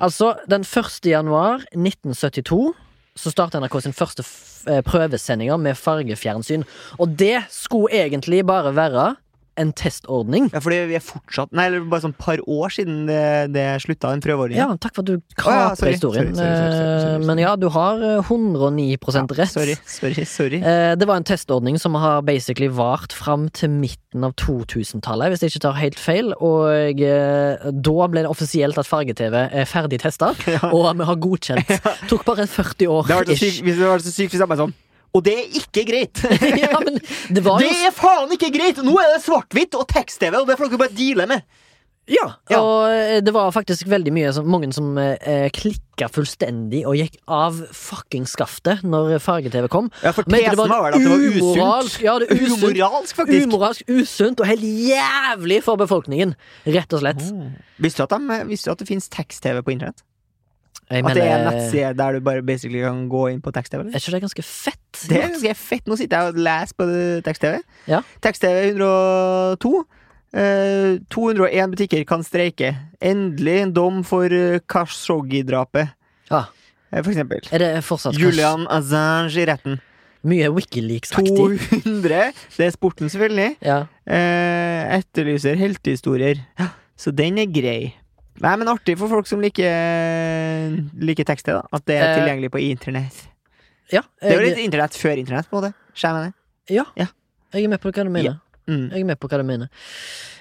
Altså, den 1. januar 1972 så starta NRK sin første eh, prøvesendinger med fargefjernsyn. Og det skulle egentlig bare være en testordning. Ja, fordi vi er fortsatt Nei, eller bare sånn par år siden det, det slutta, den prøveordningen. Ja, takk for at du Å, kaprer ja, historien. sorry, sorry, sorry. Eh, Men ja, du har eh, 109 rett. Sorry, sorry, sorry. Eh, Det var en testordning som har basically vart fram til midten av 2000-tallet, hvis jeg ikke tar helt feil. Og eh, da ble det offisielt at farge-TV er ferdig testa, (laughs) Ja. og vi har godkjent. (laughs) Tok bare 40 år. Det var så sykt hvis det var så sykt hvis jeg bare sånn Og det er ikke greit! (laughs) ja, men det var Det er faen ikke greit! Nå er det svart-hvitt og tekst-TV, og det får dere bare deale med. Ja, Ja. og eh, det var faktisk veldig mye som, mange som eh, klikka fullstendig og gikk av fucking skaftet når farge-TV kom. Ja, for tesen var vel at det var usunt. ja, det er usunt, Umoralsk, faktisk. umoralsk, usunt og helt jævlig for befolkningen. Rett og slett. Visste du at, de, visste du at det finnes tekst-TV på internett? Jeg At det er en nettside der du bare basically kan gå inn på tekst-TV? Jeg tror det er ganske fett? Det er ganske fett. Nå sitter jeg og leser på tekst-TV. Ja. Tekst-TV 102. Eh, 201 butikker kan streike. Endelig en dom for uh, Khashoggi-drapet. Ah. Eh, for eksempel. Det fortsatt Julian Assange i retten. mye Wikileaks-aktig? 200. Det er sporten, selvfølgelig. Ja. Eh, etterlyser heltehistorier. Ja, så den er grei. Nei, men artig for folk som liker, liker tekster, da. At det er Eh, tilgjengelig på internett. ja Det er jo litt internett før internett, på en måte. Skjønner jeg ja. Ja. Jeg er med på hva du mener. Mm. Jeg er med på hva du mener.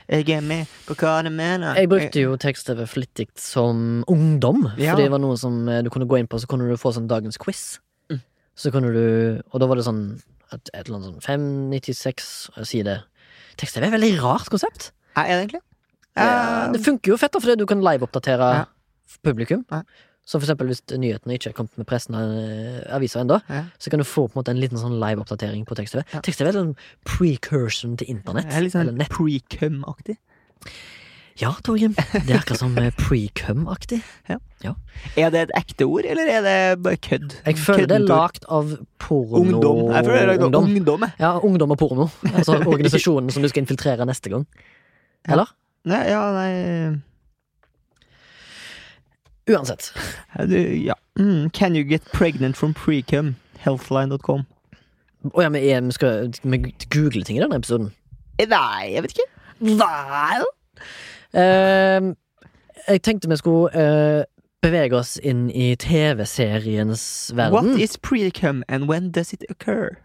Jeg er med på hva du mener. Jeg brukte jo tekst-TV flittig som ungdom. Ja. For det var noe som eh, du kunne gå inn på, så kunne du få sånn dagens quiz. Mm. Så kunne du Og da var det sånn et, et eller annet sånn 596 side. Tekst-TV er et veldig rart konsept. Er det egentlig? Ja, Ja, det funker jo fett, da, fordi du kan live-oppdatere Ja. publikum. Ja. Så for eksempel hvis nyhetene ikke er kommet med pressen av eh, aviser ennå, Ja. så kan du få på en måte en liten sånn live-oppdatering på tekst-TV. Ja. Tekst-TV er en precursion til internett. Er litt sånn pre-cum-aktig. Ja, Torgrim. Det er akkurat som eh, pre-cum-aktig. Er det et ekte ord, eller er det bare kødd? Jeg føler det er lagd av porno... Ungdom. Jeg føler det er lagd av ungdom. Ja, ungdom og porno. Altså organisasjonen som du skal infiltrere neste gang. Ja. Eller? Nei, ja, nei Uansett. du, ja. Mm, Can you get pregnant from pre-cum? Healthline.com. Å ja, men jeg, vi skal vi google ting i denne episoden? Nei, jeg vet ikke. Vel? uh, jeg tenkte vi skulle uh, bevege oss inn i TV-seriens verden. What is pre-cum, and when does it occur?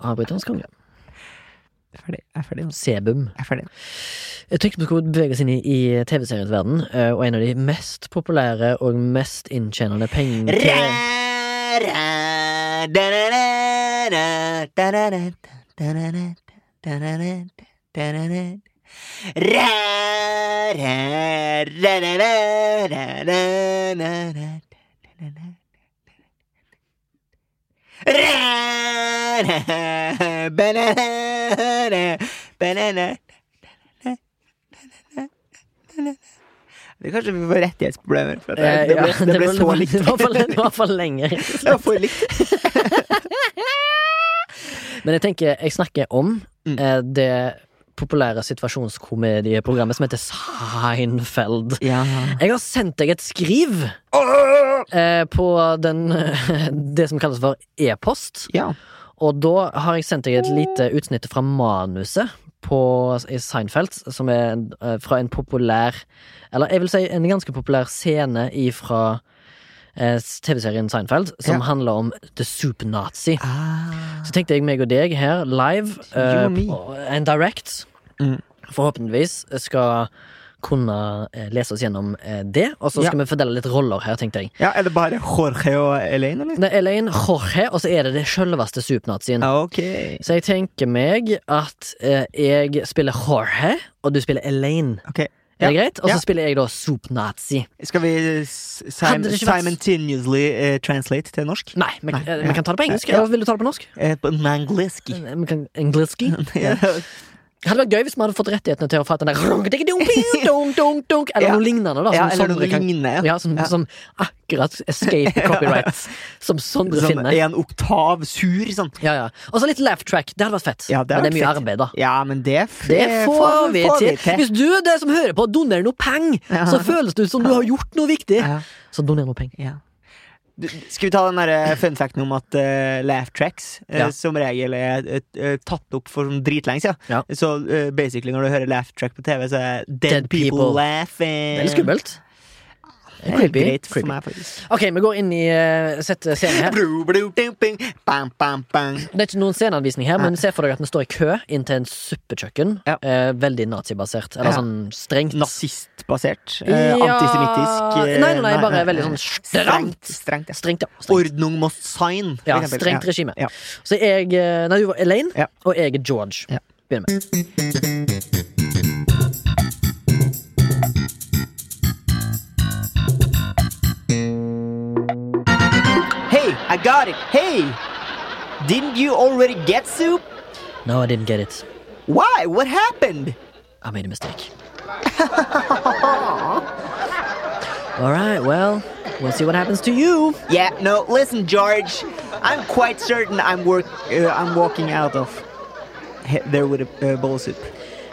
Avbryterens konge. Jeg er ferdig. Jeg er ferdig. Sebum. Jeg er ferdig. Jeg tenkte vi skulle bevege oss inn i, i TV-seriens verden, eh, og en av de mest populære og mest inntjenende penger... Det kanskje vi får rettighetsproblemer. For det, Eh, det, ble, det ble så likt. Det var for, det var for lenge. Det var for likt. (laughs) Men jeg tenker, jeg snakker om Mm. eh, det populære situasjonskomedieprogrammet som heter Seinfeld. Ja. Jeg har sendt deg et skriv eh, på den, (laughs) det som kalles for e-post. ja. Og da har jeg sendt deg et lite utsnitt fra manuset på, i Seinfeld, som er eh, fra en populær Eller jeg vil si en ganske populær scene ifra eh, TV-serien Seinfeld, som Ja. handler om The Soup Nazi. Ah. Så tenkte jeg meg og deg her live, eh, en direct, Mm. forhåpentligvis skal kunne eh, lese oss gjennom eh, det. Og så Ja. skal vi fordele litt roller her, tenkte jeg. ja, er det bare Jorge og Elaine, eller? Det er Elaine Jorge, og så er det det sjølveste supernazien. Okay. Så jeg tenker meg at eh, jeg spiller Jorge, og du spiller Elaine. Ok. Er det greit? Og så Ja. spiller jeg da Soup-nazi. Skal vi sim simultaneously uh, translate til norsk? Nei, vi, Nei, eh, vi kan ta det på engelsk. Ja. Vil du ta det på norsk? Eh, på. Eh, Vi kan? (laughs) ja. Det hadde vært gøy hvis vi hadde fått rettighetene til å få den der (laughs) Eller noe lignende. da Ja, som eller noe Sondre kan- lignende, ja. Ja, som, Ja. som akkurat escape (laughs) copyrights. Som Sondre som finner. en oktav sur, sånn. Ja, ja. Og så litt laugh track. Det hadde vært fett. Ja, det Men det er mye fett. arbeid, da. Ja, men det, Det får vi til. Hvis du er det som hører på, donerer noe penger, Ja. så føles det ut som du har gjort noe viktig. Ja. Så doner noe penger. Du, skal vi ta den der fun facten om at uh, laugh tracks eh, Ja. som regel er eh, eh, tatt opp for sånn dritlenge siden? Ja. Så eh, basically når du hører laugh track på TV, så er dead, Dead people, people. laughing. Det er litt skummelt. Creepy. greit for meg, faktisk. Ok, vi går inn i uh, sette scenen her. (laughs) Bru, bru, ding, bing, bam, bam, bang. Det er ikke noen sceneanvisning her, men se for deg at vi står i kø inn til en suppekjøkken. Ja. Eh, veldig nazibasert. Eller sånn strengt. Nazistbasert. Eh, antisemittisk. eh, Nei, nei, nei, bare veldig sånn Strengt. Strengt, ja. Strengt, ja. Strengt. Ordnung must sign. Ja, strengt regime. Så jeg eh, Nei, du var Elaine, og jeg er George. Ja. Begynner med. I got it. Hey! Didn't you already get soup? No, I didn't get it. Why? What happened? I made a mistake. (laughs) All right, well, we'll see what happens to you. Yeah, no, listen, George. I'm quite certain I'm work. Uh, I'm walking out of there with a uh, bowl of soup.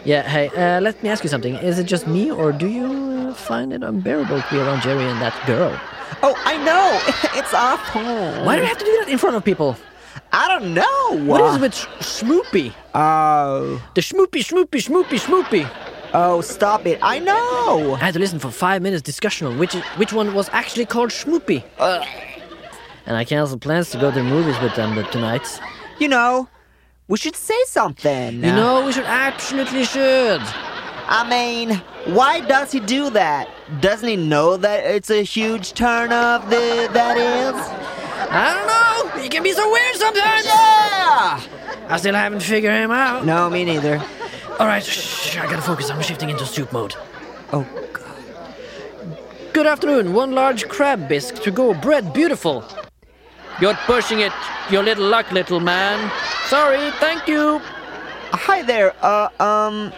Yeah, hey, uh, let me ask you something. Is it just me, or do you uh, find it unbearable to be around Jerry and that girl? Oh, I know. (laughs) it's awful. Why do you have to do that in front of people? I don't know. What is it with Schmoopy? Oh, The Schmoopy, Schmoopy, Schmoopy, Schmoopy. oh, stop it! I know. I had to listen for five minutes discussion on which which one was actually called Schmoopy. And I canceled plans to go to the movies with them tonight. You know, we should say something. You know, we should absolutely should. I mean, why does he do that? Doesn't he know that it's a huge turn off? The that is. I don't know. He can be so weird sometimes. Yeah. I still haven't figured him out. No, me neither. All right, shh, I gotta focus. I'm shifting into soup mode. Oh God. Good afternoon. One large crab bisque to go. Bread beautiful. You're pushing it. Your little luck, little man. Sorry. Thank you. Hi there. Uh, um.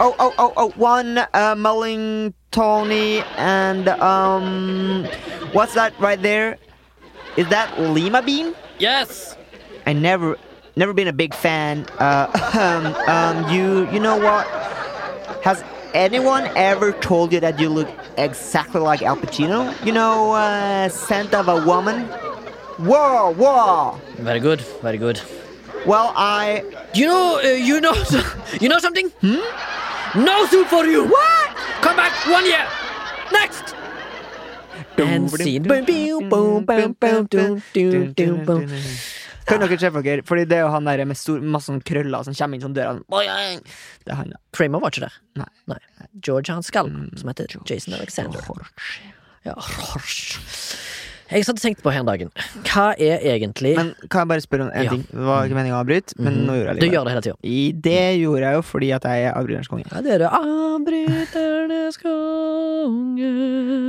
Oh, oh, oh, oh. One uh, mulling Tony and um. What's that right there? Is that lima bean? Yes. I never, never been a big fan. Uh, (laughs) um, um. You, you know what? Has anyone ever told you that you look exactly like Al Pacino? You know, uh, scent of a woman. Whoa, whoa. Very good, very good. Well, I. You know, uh, you know, (laughs) you know something? Hmm? No soup for you. What? Come back one year. Next. And scene. Kan dere se for dere? Fordi det er jo han der med stor, masse sånn krøller som kommer inn sånn døra sånn. Det er han, ja. Kramer var ikke der. Nei. Nei. George Hanskall, mm. som heter Jason Alexander. George. Ja, Horsch. Jeg satt og tenkte på her en dagen. Hva er egentlig Men kan jeg bare spørre om en Ja. ting? Det var ikke meningen å avbryte, men nå gjorde jeg det. Du gjør det hele tida. I det gjorde jeg jo fordi at jeg er avbryterens konge. Ja, det er det. Avbryternes konge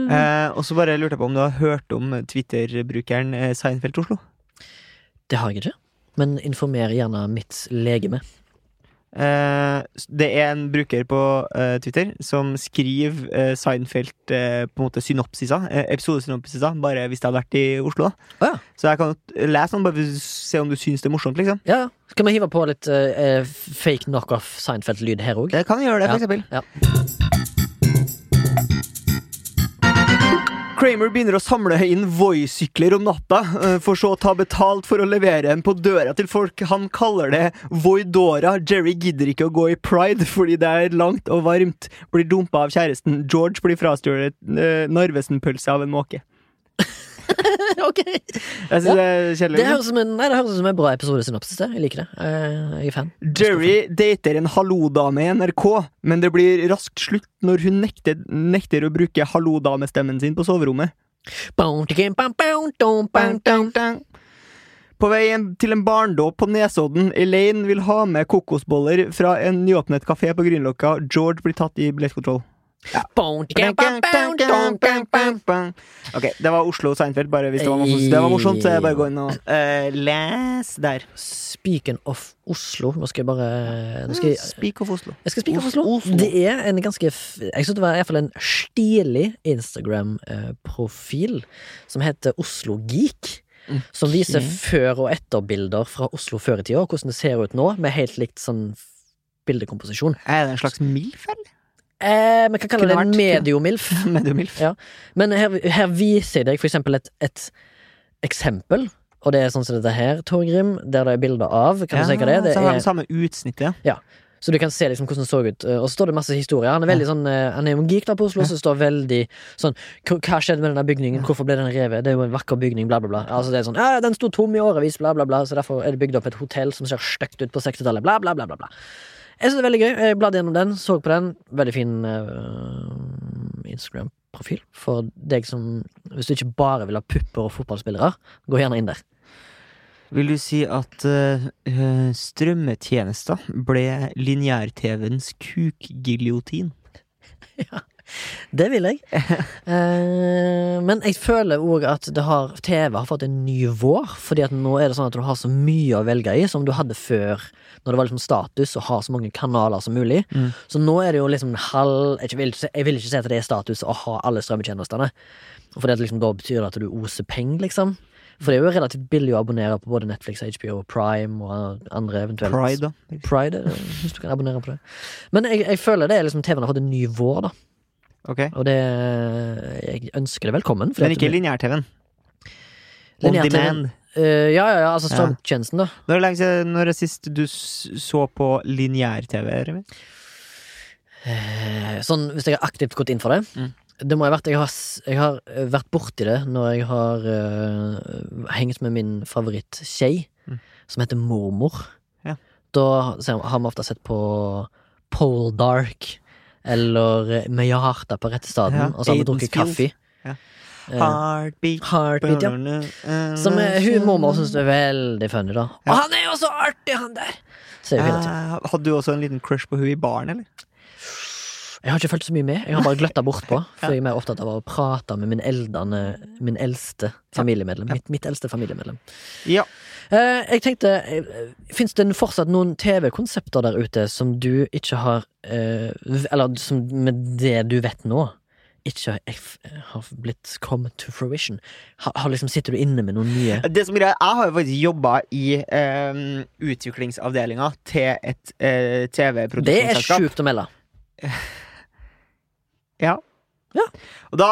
Eh, og så bare lurte jeg på om du har hørt om Twitter-brukeren eh, Seinfeld Oslo? Det har jeg ikke. Men informer gjerne mitt legeme. Eh, det er en bruker på eh, Twitter som skriver eh, Seinfeld på en måte synopsiser, episodesynopsiser, bare hvis det hadde vært i Oslo. Å ja. Så jeg kan lese den, bare se om du syns det er morsomt, liksom. ja. Skal vi hive på litt uh, fake knockoff Seinfeld-lyd her òg? Det kan gjøre det, for Ja. eksempel. Ja. Kramer begynner å samle inn Voi-sykler om natta, eh, for så å ta betalt for å levere en på døra til folk. Han kaller det Voidora. Jerry gidder ikke å gå i pride fordi det er langt og varmt. Blir dumpa av kjæresten. George blir frastjålet uh, Narvesen-pølse av en måke. (laughs) ok. Jeg synes det er kjedelig. Det høres som ut som en bra episodesynopsis. Jeg liker det. Eh, Jeg er fan. Jerry dater en hallo-dame i NRK, men det blir raskt slutt når hun nekter, nekter å bruke hallo-damestemmen sin på soverommet. På veien til en barndåp på Nesodden. Elaine vil ha med kokosboller fra en nyåpnet kafé på Grünerløkka. George blir tatt i billettkontroll. Ok, det var Oslo Seinfeld. Bare hvis det var, noe det var morsomt, så jeg bare gå inn og uh, les der. Speaking of Oslo Nå skal jeg bare nå skal jeg, Speak of Oslo. jeg skal speak of Oslo. Oslo. Det er en ganske Jeg synes det var i hvert fall en stilig Instagram-profil som heter Oslo Geek. Som viser før- og etterbilder fra Oslo før i tida, og hvordan det ser ut nå, med helt likt sånn bildekomposisjon. Er det en slags MILF, eller? Eh, Vi kan kalle det vært- mediomilf. (laughs) Mediumilf. Ja. Men her, her viser jeg deg for eksempel et, et eksempel. Og det er sånn som dette her, Torgrim, der det er bilder av. Kan du se hva det er? Det så har er samme utsnittet. Ja. så du kan se liksom hvordan det så ut. Eh, Og så står det masse historier. Han er veldig sånn eh, Han er jo en geek da på Oslo, så det står veldig sånn hva skjedde med denne bygningen? Hvorfor ble den revet? Det er jo en vakker bygning, bla, bla, bla. Altså det er sånn Ja, den sto tom i årevis, bla, bla, bla. Så derfor er det bygd opp et hotell som ser stygt ut på 60-tallet, bla, bla, bla, bla. bla. Jeg synes det er veldig gøy. Jeg bladde gjennom den, så på den. Veldig fin uh, Instagram-profil for deg som Hvis du ikke bare vil ha pupper og fotballspillere, gå gjerne inn der. Vil du si at eh, eh, strømmetjenester ble lineær-TV-ens kukgiljotin? (laughs) Det vil jeg. (laughs) Eh, men jeg føler òg at det har, TV har fått en ny vår. Fordi at nå er det sånn at du har så mye å velge i som du hadde før. Når det var liksom status å ha så mange kanaler som mulig. Mm. Så nå er det jo liksom halv Jeg vil, ikke jeg vil ikke si at det er status å ha alle strømmetjenestene. For liksom, da betyr det at du oser penger, liksom. For det er jo relativt billig å abonnere på både Netflix, HBO, Prime og andre eventuelt. Pride, da. Pride, eh, hvis du kan abonnere på det. Men jeg, jeg føler det er liksom TV-en har fått en ny vår, da. Ok. Og det Jeg ønsker det velkommen. Men ikke lineær-TV-en. On demand. Uh, ja, ja, ja, altså strømtjenesten, da. Når er det når det sist du så på lineær-TV? Remi? Eh, sånn, hvis jeg har aktivt gått inn for det. Mm. Det må ha vært Jeg har, jeg har eh, vært borti det når jeg har uh, hengt med min favoritt-skei, Mm. som heter Mormor. Ja. Da har vi ofte sett på Pole Dark eller eh, harta på rette staden, Ja, og så har vi drukket kaffe. Ja. Eh, Heartbeat Heartbeat, ja. Som eh, hun mormor syns er veldig funny, da. Og han er jo så artig, han der! Eh, Hadde du også en liten crush på hun i baren, eller? Jeg har ikke fulgt så mye med. Jeg har bare gløtta bortpå. (laughs) For jeg er mer opptatt av å prate med min eldende Min eldste familiemedlem. Mitt, mitt eldste familiemedlem. Ja. Eh, jeg tenkte eh, Fins det fortsatt noen TV-konsepter der ute som du ikke har eh, Eller som med det du vet nå, ikke har blitt come to fruition? Har, har liksom, sitter du inne med noen nye Det som er Jeg har jo faktisk jobba i eh, utviklingsavdelinga til et eh, Det er TV-produksjonsselskap. sjukt å melde. (laughs) Ja. Ja. Og da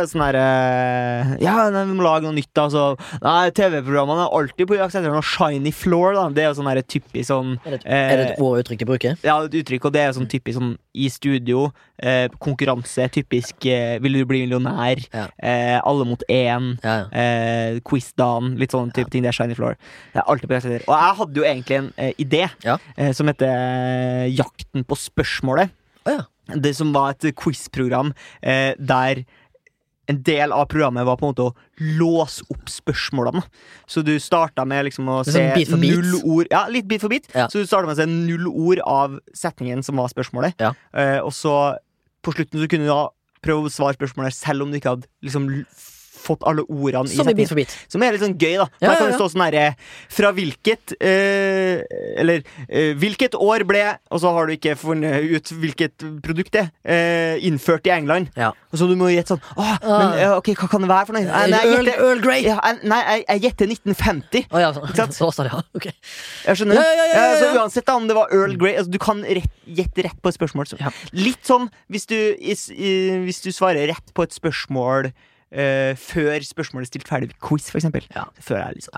eh, sånn her eh, Ja, nei, vi må lage noe nytt, da. Så Nei, TV-programmene er alltid på jakt etter noe shiny floor, da. Det er jo sånn her typisk sånn Er det, et- eh, er det et ord og uttrykk de bruker? Ja, et uttrykk, og det er sånn typisk sånn i studio. Eh, konkurranse, typisk eh, 'Vil du bli millionær?' Ja. Eh, 'Alle mot én'. Ja, ja. Eh, Quiz-dagen, litt sånn type ting. Det er Shiny Floor. Det er alltid på jakt etter. Og jeg hadde jo egentlig en idé som heter Jakten på spørsmålet. Oh, ja. Det som var et quiz-program eh, der en del av programmet var på en måte å låse opp spørsmålene. Så du starta med liksom å er se sånn bit bit. null ord Ja, litt bit for bit. Ja. Så du starta med å se null ord av setningen som var spørsmålet. Ja. Eh, og så på slutten så kunne du da prøve å svare spørsmålet selv om du ikke hadde liksom fått alle ordene i Som i setningen. Bit. Som er litt sånn gøy, da. Ja, her kan det stå sånn herre Fra hvilket eh, Eller eh, hvilket år ble Og så har du ikke funnet ut hvilket produkt det er. Eh, innført i England. Ja. Og så du må gjette sånn Åh, men eh, ok, hva kan det være for noe? Nei, nei, jeg gjetter- Earl Grey! ja, nei, jeg, gjetter 1950. Oh, ja, Ikke sant? (laughs) så så, ja. Ok. Jeg skjønner. Ja. Så uansett da, om det var Earl Grey altså, Du kan gjette rett på et spørsmål. Så. Litt sånn hvis du, is, i, hvis du svarer rett på et spørsmål eh, før spørsmålet er stilt ferdig quiz, for eksempel. Ja. Før jeg liksom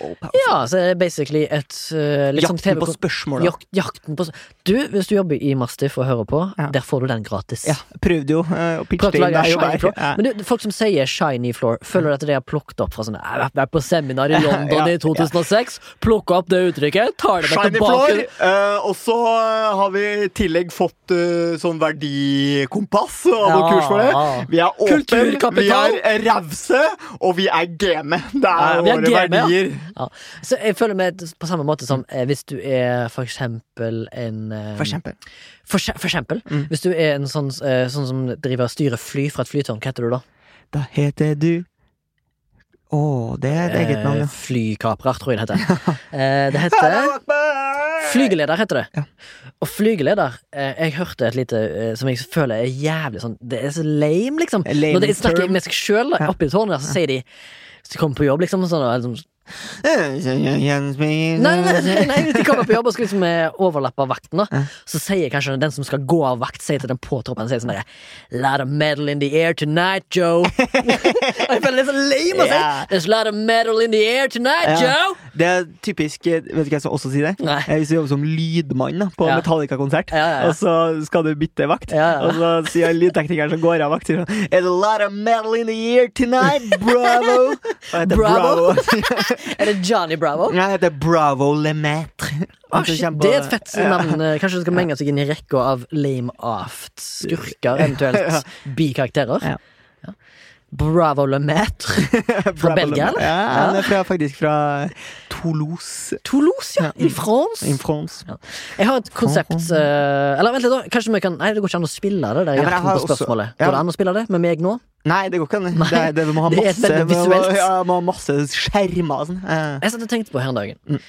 Ja. så er det basically et uh, sånn Jakten TV på spørsmål. da. Jak jakten på Du, hvis du jobber i Mastiff og hører på, Ja. der får du den gratis. Ja, prøvde jo uh, å pitche det inn der. Ja. Men du, folk som sier shiny floor, føler du at det er plukket opp fra sånn Jeg har vært på seminar i (laughs) London i 2006, plukka opp det uttrykket, tar det med Shiny tilbake floor. uh, og så har vi i tillegg fått uh, sånn verdikompass og Ja. kurs for det. Vi er åpne, vi er rause, og vi er game. Det er våre game, ja. Så jeg føler meg på samme måte som eh, hvis du er for eksempel en eh, For eksempel. For, for eksempel. Mm. Hvis du er en sånn, eh, sånn som driver og styrer fly fra et flytårn, hva heter du da? Da heter du Å, det er et eget navn, Eh, ja. Flykaprer, tror jeg det heter. (laughs) Eh, det heter Flygeleder heter det. Ja. Og flygeleder eh, Jeg hørte et lite eh, som jeg føler er jævlig sånn Det er så lame, liksom. Lame Når de snakker med seg sjøl oppi tårnet, så sier de Hvis de kommer på jobb, liksom, sånn, og liksom Nei, nei, nei, de kommer på jobb og skal liksom Overlappe overlappe vakten, da, så sier kanskje den som skal gå av vakt, sier til den påtroppende sier sånn derre Lot of metal in the air tonight, Joe. og (laughs) jeg føler det er så lame å si. There's a lot of metal in the air tonight, Ja. Joe. Det er typisk Vet du hva jeg skal også si det? Nei. Hvis du jobber som lydmann da, på Ja. Metallica-konsert, Ja, og så skal du bytte vakt, og så sier lydteknikeren som går av vakt It's sånn There's a lot of metal in the air tonight, bravo! (laughs) Bravo? Bravo. (laughs) (laughs) Er det Johnny Bravo? Nei, jeg heter Bravo Lemaitre. Shit, det er et fett navn. (laughs) Kanskje det skal menge seg inn i rekka av lame aft skurker, eventuelt bikarakterer. Ja. Ja. Bravo Lemaitre. (laughs) fra Belgia, eller? Ja, han er fra, faktisk fra Toulouse. Toulouse, ja. I France. In France. Jeg har et konsept eh, Eller vent litt, da. Kanskje vi kan Nei, det går ikke an å spille det der Ja, jeg har også- spørsmålet. ja. Går det an å spille det med meg nå? Nei, det går ikke an. Det, Det, det, må ha det masse, veldig må, ja, må ha masse skjermer og sånn. Eh, Jeg satt og tenkte på her en dag. Mm.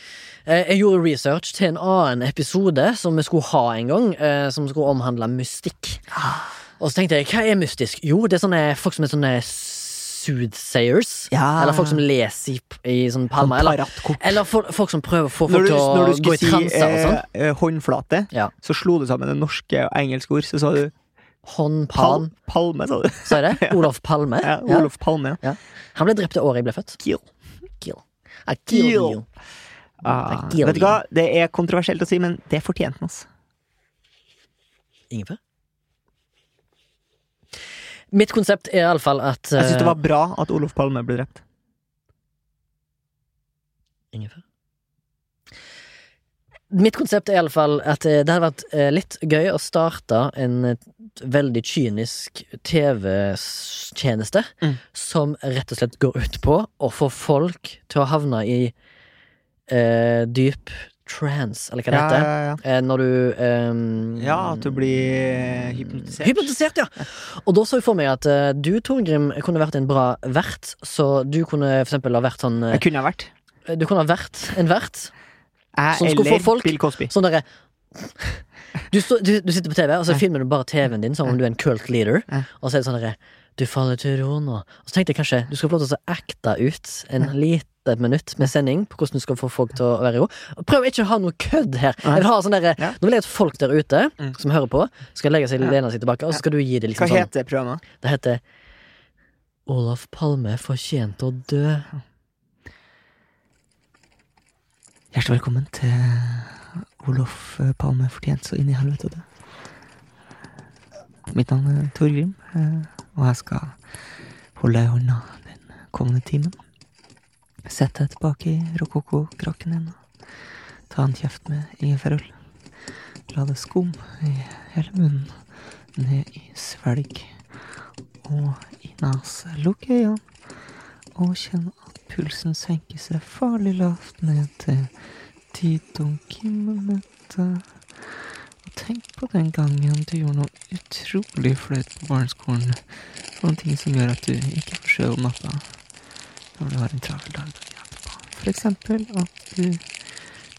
Eh, Jeg gjorde research til en annen episode som vi skulle ha en gang, eh, som skulle omhandle mystikk. Ah. Og så tenkte jeg, hva er mystisk? Jo, det er sånne folk som er sånne soothsayers. Ja. Eller folk som leser i, i sånn palmer. sånn Eller, eller folk, folk som prøver å få Når folk du, til å gå skulle i si transer og sånn. eh, eh, håndflate, Ja. så slo du sammen det norske og engelske ord. Så sa du Hånd, pal. Palme, sa du. Det? Olof (laughs) Palme. Ja. Olof Palme. Ja. Han ble drept det året jeg ble født. Kill. Kill. I kill, Kill. Ah, I kill vet du hva? Det er kontroversielt å si, men det fortjente han. Altså. Ingefær? Mitt konsept er iallfall at Jeg syns det eh, var bra at Olof Palme ble drept. Ingefær? Mitt konsept er iallfall at eh, det hadde vært eh, litt gøy å starte en veldig kynisk TV-tjeneste Mm. som rett og slett går ut på å få folk til å havne i eh, dyp trans, eller hva det Ja, heter. ja, ja. Eh, når du ehm, ja, at du blir hypnotisert. Hypnotisert, ja! Og da så jeg for meg at eh, du, Torgrim, kunne vært en bra vert. Så du kunne for eksempel ha vært sånn eh, Jeg kunne ha vært. Du kunne ha vært en vert. Jeg Som skulle få folk- Bill Cosby. Sånn derre du, stå- du, du sitter på TV, og så filmer du bare TV-en din som om du er en cult leader. Og så er det sånn derre Du faller til ro nå. Og så tenkte jeg kanskje du skal få lov til å acte ut en lite minutt med sending på hvordan du skal få folk til å være i ro. Prøv ikke å ha noe kødd her. Jeg vil ha sånn Ja. Nå vil jeg at folk der ute Mm. som hører på, skal legge seg lene seg tilbake, og så skal du gi det liksom sånn Hva heter programmet? Det heter Olaf Palme fortjente å dø. Hjertelig velkommen til Olof Palme fortjent så inn i helvete det. Mitt navn er Tor Grim, og jeg skal holde i hånda den kommende timen. Sett deg tilbake i rokokokrakken din og ta en kjeft med ingefærøl. La det skum i hele munnen, ned i svelg og i nese. Lukk øynene og kjenn at pulsen senker seg farlig lavt ned til titonkimeter. Og tenk på den gangen du gjorde noe utrolig flaut på barneskolen. Noen ting som gjør at du ikke får sjø om natta når du har en travel dag dagen etterpå. For eksempel at du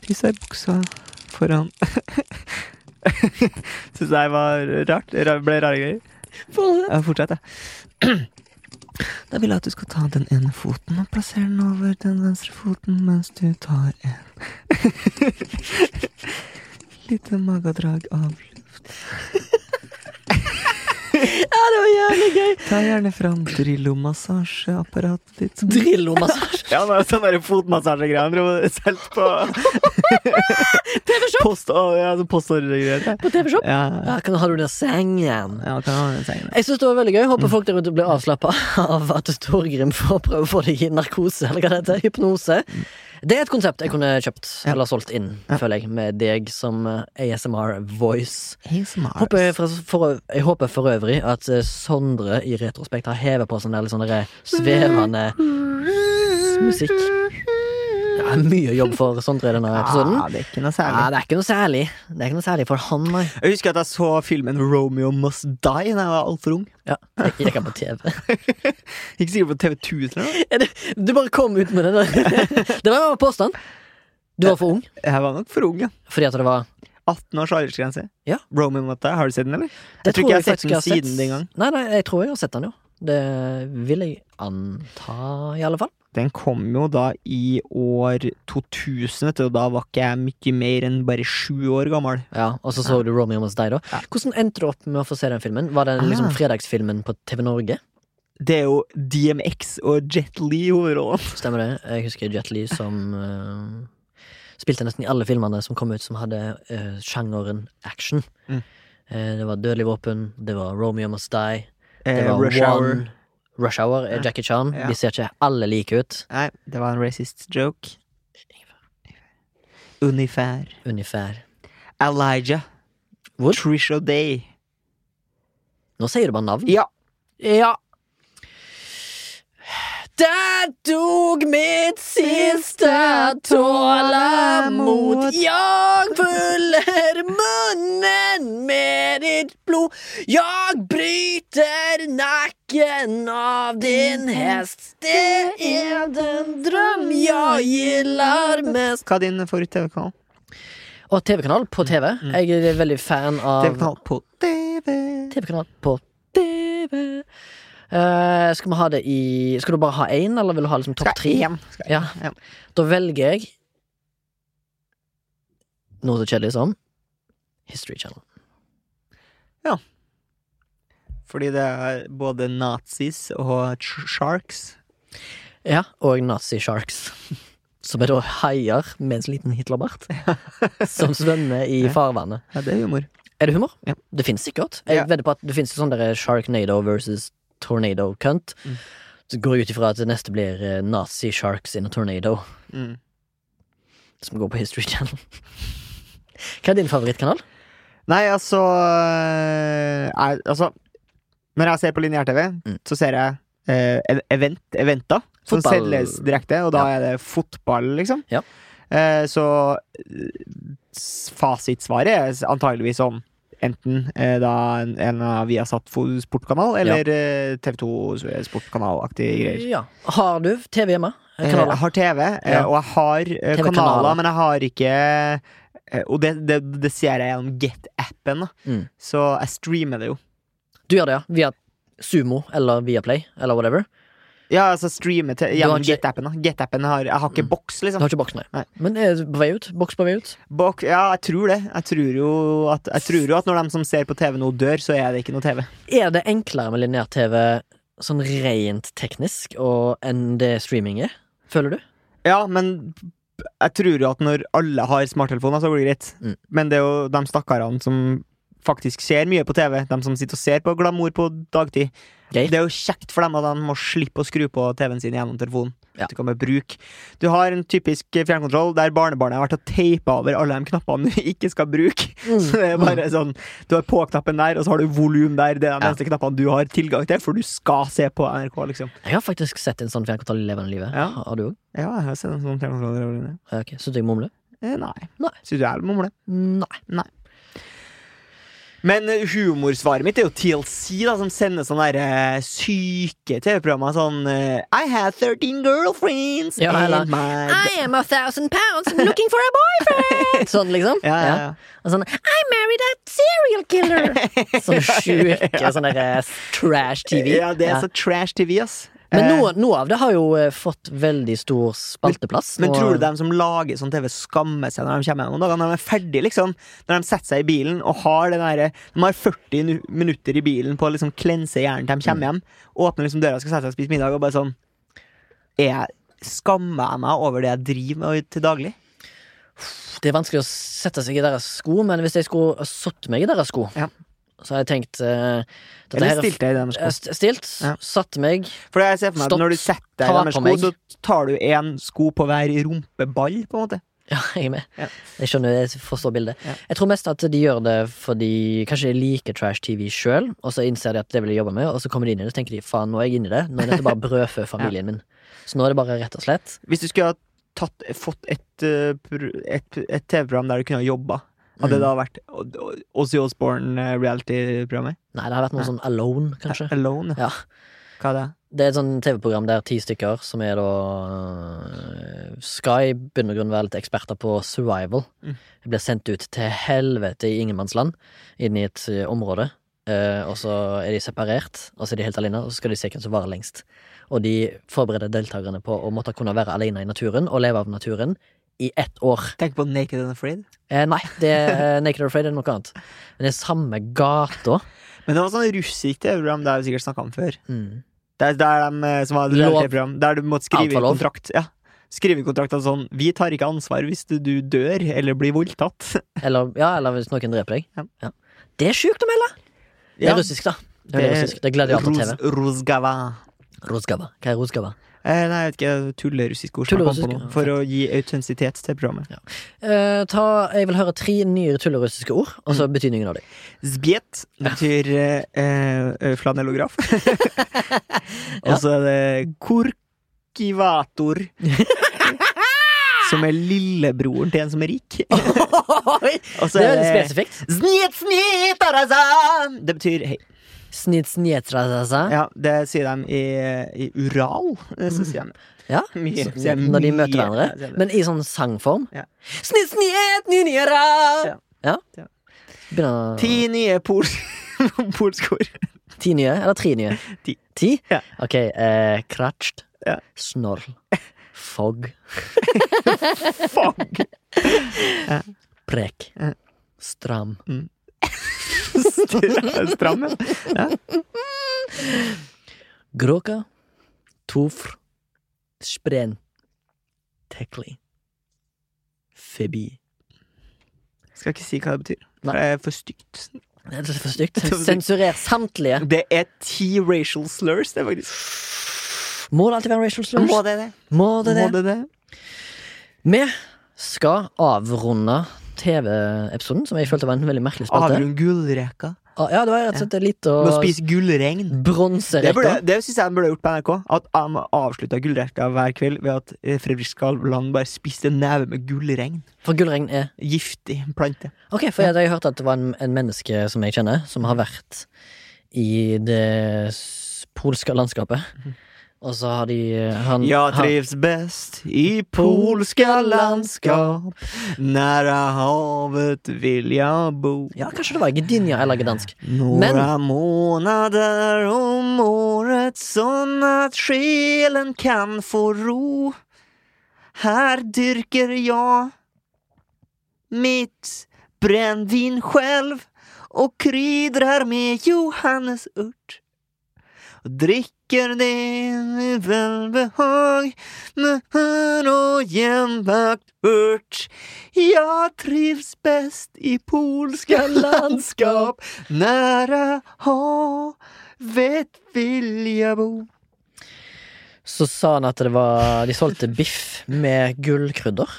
tissa i buksa foran (laughs) Syns jeg var rart. Det Ble rare greier. Ja, fortsett, jeg. (clears throat) Da vil jeg at du skal ta den ene foten og plassere den over den venstre foten mens du tar en (laughs) lite magedrag av luft. Ja, det var jævlig gøy! Ta gjerne fram Drillo-massasjeapparatet ditt. (laughs) Drillomassasje? Ja, det er sånn fotmassasjegreier han Selv solgte på (laughs) TV-shop post... Ja, postordregreier. på TV-shop. Ja, Ja, kan, har du den sengen? ja, kan ha den sengen. Jeg synes det var veldig gøy. Håper folk der ute blir avslappa (laughs) av at Torgrim får prøve å få deg i narkose, eller hva det heter. Hypnose. Det er et konsept jeg kunne kjøpt Ja. eller solgt inn, Ja. føler jeg, med deg som eh, ASMR voice. ASMR. Håper jeg, for, for, jeg håper for øvrig at eh, Sondre i retrospekt har hevet på sånn der litt sånn (laughs) svevende musikk. Det er mye jobb for Sondre i denne episoden. Ja, det er ikke noe Ja, særlig. det er ikke noe særlig. Det er ikke noe særlig for han, nei. Jeg husker at jeg så filmen Romeo Must Die da jeg var altfor ung. Ja, jeg gikk på TV. (laughs) Ikke sikkert på TV2 eller noe. Du bare kom ut med det der. (laughs) Det var en påstand. Du var for ung Jeg var nok for ung, ja. fordi at det var 18 års aldersgrense. Ja. Romeo Must Die, har du sett den, eller? Jeg tror ikke jeg har sett den siden den gang. Nei, nei, jeg tror jeg har sett den, jo. Det vil jeg anta, i alle fall. Den kom jo da i år 2000, og da var ikke jeg mye mer enn bare sju år gammel. Ja, Og så så du Romeo Must Die, da. Ja. Hvordan endte du opp med å få se den filmen? Var det Ah. liksom fredagsfilmen på TV Norge? Det er jo DMX og Jet Li i hovedrollen. Stemmer det? Jeg husker Jet Li som uh, spilte nesten i alle filmene som kom ut som hadde uh, sjangeren action. Mm. Uh, det var Dødelig våpen, det var Romeo Must Die, det var Rush One Hour. Rush Hour er Ja. Jackie Chan. Ja. De ser ikke alle like ut. Nei, det var en racist joke. Unifær. Unifær. Elijah. Hvor? Trish O'Day. Nå sier du bare navn. Ja. Ja. Der dog mitt siste tålamod. Jeg fyller munnen med ditt blod. Jeg bryter nakken av din hest. Det er den drøm jeg gillar mest. Hva er din favoritt-TV-kanal? Og TV-kanal på TV. Jeg er veldig fan av TV-kanal på TV. TV-kanal på TV. Eh, skal vi ha det i Skal du bare ha én, eller vil du ha liksom topp tre? jeg Ja. Da velger jeg noe så kjedelig som History Channel. Ja. Fordi det er både nazis og sharks. Ja, og Nazi Sharks. Som er da haier med en liten Hitlerbart. (laughs) som svømmer i farvannet. Ja, det er humor. Er det humor? Ja. Det finnes sikkert. Jeg Ja. vedder på at det finnes sånn der Sharknado versus Tornado Cunt. Mm. Så går jeg ut ifra at det neste blir eh, Nazi Sharks in a Tornado. Mm. Som går på History Channel. Hva er din favorittkanal? Nei, altså er, Altså, når jeg ser på lineær-TV, Mm. så ser jeg eh, event, eventer som Fotball. selges direkte, og da er det fotball, liksom. Ja. Eh, så eh, fasitsvaret er antageligvis sånn enten eh, da en, en av Viasat sportkanal eller eh, TV2 sportkanalaktige greier. Ja. Har du TV hjemme? Eh, Kanaler? Jeg har TV, eh, Ja. og jeg har eh, TV-kanaler. kanaler, men jeg har ikke Og det, det, det ser jeg gjennom Get-appen. Mm. så jeg streamer det jo. Du gjør det, ja? Via Sumo eller Viaplay eller whatever? Ja, altså streame til, gjennom GetAppen. Get-appen. har Jeg har ikke Mm. boks, Du liksom. har ikke boks, nei. Nei. Men er det på vei ut? Boks på vei ut? Bok, ja, jeg tror det. Jeg tror, jo at, jeg tror jo at når de som ser på TV nå, dør, så er det ikke noe TV. Er det enklere med lineær-TV sånn rent teknisk og enn det streaming er? Føler du? Ja, men jeg tror jo at når alle har smarttelefoner, så blir det greit. Mm. Men det er jo de stakkarene som faktisk ser mye på TV, de som sitter og ser på glamour på dagtid. Geir? Det er jo kjekt for dem at de må slippe å skru på TV-en sin gjennom telefonen. Ja. Du kan bare bruke Du har en typisk fjernkontroll der barnebarnet har vært og teipa over alle de knappene du ikke skal bruke. Så det er bare sånn Du har på-knappen der, og så har du volum der. Det er de Ja. eneste knappene du har tilgang til, for du skal se på NRK, liksom. Jeg har faktisk sett en sånn fjernkontroll i levende livet. Ja. Har du òg? Ja, jeg har sett en sånn fjernkontroll. Okay. Syns du jeg mumler? Eh, nei. Nei. Syns du jeg er mumle? Nei. Men eh, humorsvaret mitt er jo TLC, da, som sender sånne der, eh, syke TV-programmer. Sånn eh, I had 13 girlfriends Ja, and my I am a thousand pounds looking for a boyfriend! (laughs) sånn, liksom. ja, ja, ja. Og sånn I married a serial killer! (laughs) Sånn sjuke sånn der eh, trash-TV. Ja, det er så trash TV, ass. Men Eh, noe, noe av det har jo eh, fått veldig stor spalteplass. Men og- tror du de som lager sånn TV, skammer seg når de kommer hjem? Når de er ferdige, liksom. Når de setter seg i bilen og har den derre De har 40 minutter i bilen på å liksom klense hjernen til de kommer hjem. Åpner liksom døra skal sette seg og spise middag, og bare sånn jeg, Skammer jeg meg over det jeg driver med til daglig? Det er vanskelig å sette seg i deres sko, men hvis jeg skulle satt meg i deres sko, Ja. Så jeg tenkte eh, dette Eller er- stilte jeg i deres eh? Stilt, Ja. satt meg For jeg ser for meg at når du setter deg i denne sko, så tar du én sko på hver rumpeball, på en måte. Ja, (laughs) jeg er med. Ja. Jeg skjønner, jeg forstår bildet. Ja. Jeg tror mest at de gjør det fordi kanskje de liker trash-TV sjøl, og så innser de at det vil de jobbe med, og så kommer de inn i det og tenker de faen, nå er jeg inne i det. Nå er dette bare brødfø (laughs) familien min. Så nå er det bare rett og slett Hvis du skulle ha tatt, fått et, eh, et, et TV-program der du kunne ha jobba, hadde det Mm. da vært Ozzy Osbourne-reality-programmet? Nei, det har vært noe sånn Alone, kanskje. Alone? Ja. Hva er det? Det er et sånn TV-program der ti stykker, som er da øh, skal i bunn og grunn være litt eksperter på survival. Mm. Blir sendt ut til helvete i ingenmannsland, inn i et øh, område. eh, og så er de separert, og så er de helt alene, og så skal de se hvem som varer lengst. Og de forbereder deltakerne på å måtte kunne være alene i naturen og leve av naturen i ett år. Tenk på Naked and Afraid. Eh, nei, det er Naked and Afraid er noe annet. Men det er samme gata. Men det var sånn russisk TV-program, det har vi sikkert snakka om før. Mm. Det er der de eh, som Lov. reality-program, der du måtte skrive i kontrakt. Ja. Skrive kontrakt av sånn Vi tar ikke ansvar hvis du, dør eller blir voldtatt. (laughs) Eller, ja, eller hvis noen dreper deg. Ja. Ja. Det er sjukt å melde! Det er Ja. russisk, da. Det er, veldig russisk. Det er gladiator-TV. Ruz, Ruzgava. Ruzgava. Hva er Rozgava? Eh, nei, jeg vet ikke. Tullerussisk ord. Tullerussisk, nå, For å gi autentisitet til programmet. Eh, ta, jeg vil høre tre nye tullerussiske ord, og Mm. så betydningen av dem. Zbjet betyr eh, eh, flanellograf. (laughs) Og så er det korkivator. (laughs) som er lillebroren til en som er rik. (laughs) Og så det er er spesifikt. Snit, snit. Det betyr hei. Snit snjetrasa. Ja, det sier de i, i Ural. eh, Så sier de. (laughs) Ja. Mye, Så- Når de møter hverandre. Men i sånn sangform. Ja. Snit snjet ninjera. Ja. Ja. Ja. Begynner Ti nye pols (laughs) polskor. Ti nye, eller tre nye? Ti. Ti? Ja. Ok. Eh, kratsjt. Ja. Snorl. Fogg. (laughs) Fogg Prek. Stram. Stram. Stram, ja. Gråka. Tofr. Spren. Tekli. Febi. Skal ikke si hva det betyr. Nei. Det er for stygt. (laughs) Det er for stygt. Sensurer samtlige. Det er ti racial slurs, det, faktisk. Må det alltid være racial slurs? Må det det? Må det det? Må det det? Vi skal avrunde TV-episoden, som jeg følte var en veldig merkelig spalte. Avrund gullreka. Ah, ja, det var rett og slett litt å Med å spise gullregn. Det, Bronserekka. burde, det syns jeg de burde gjort på NRK. At de avslutta gullreka hver kveld ved at eh, Fredrik Skavlan bare spiste en neve med gullregn. For gullregn er Giftig plante. Ok, for jeg, jeg har hørt at det var en, en menneske som jeg kjenner, som har vært i det polske landskapet. Og så har de han, Jeg han, trivs best i polske landskap. Nære havet vil jeg bo. Ja, kanskje det var Gdynia eller Gdansk. Några måneder om året sånn at sjelen kan få ro. Her dyrker jeg mitt brennevin selv og krydrer med johannesört. Og dricker det din velbehag Nøtter og hjembakt urt. Jeg trives best i polske (laughs) landskap Nære havet vil jeg bo Så sa han at det var De solgte biff med gullkrydder.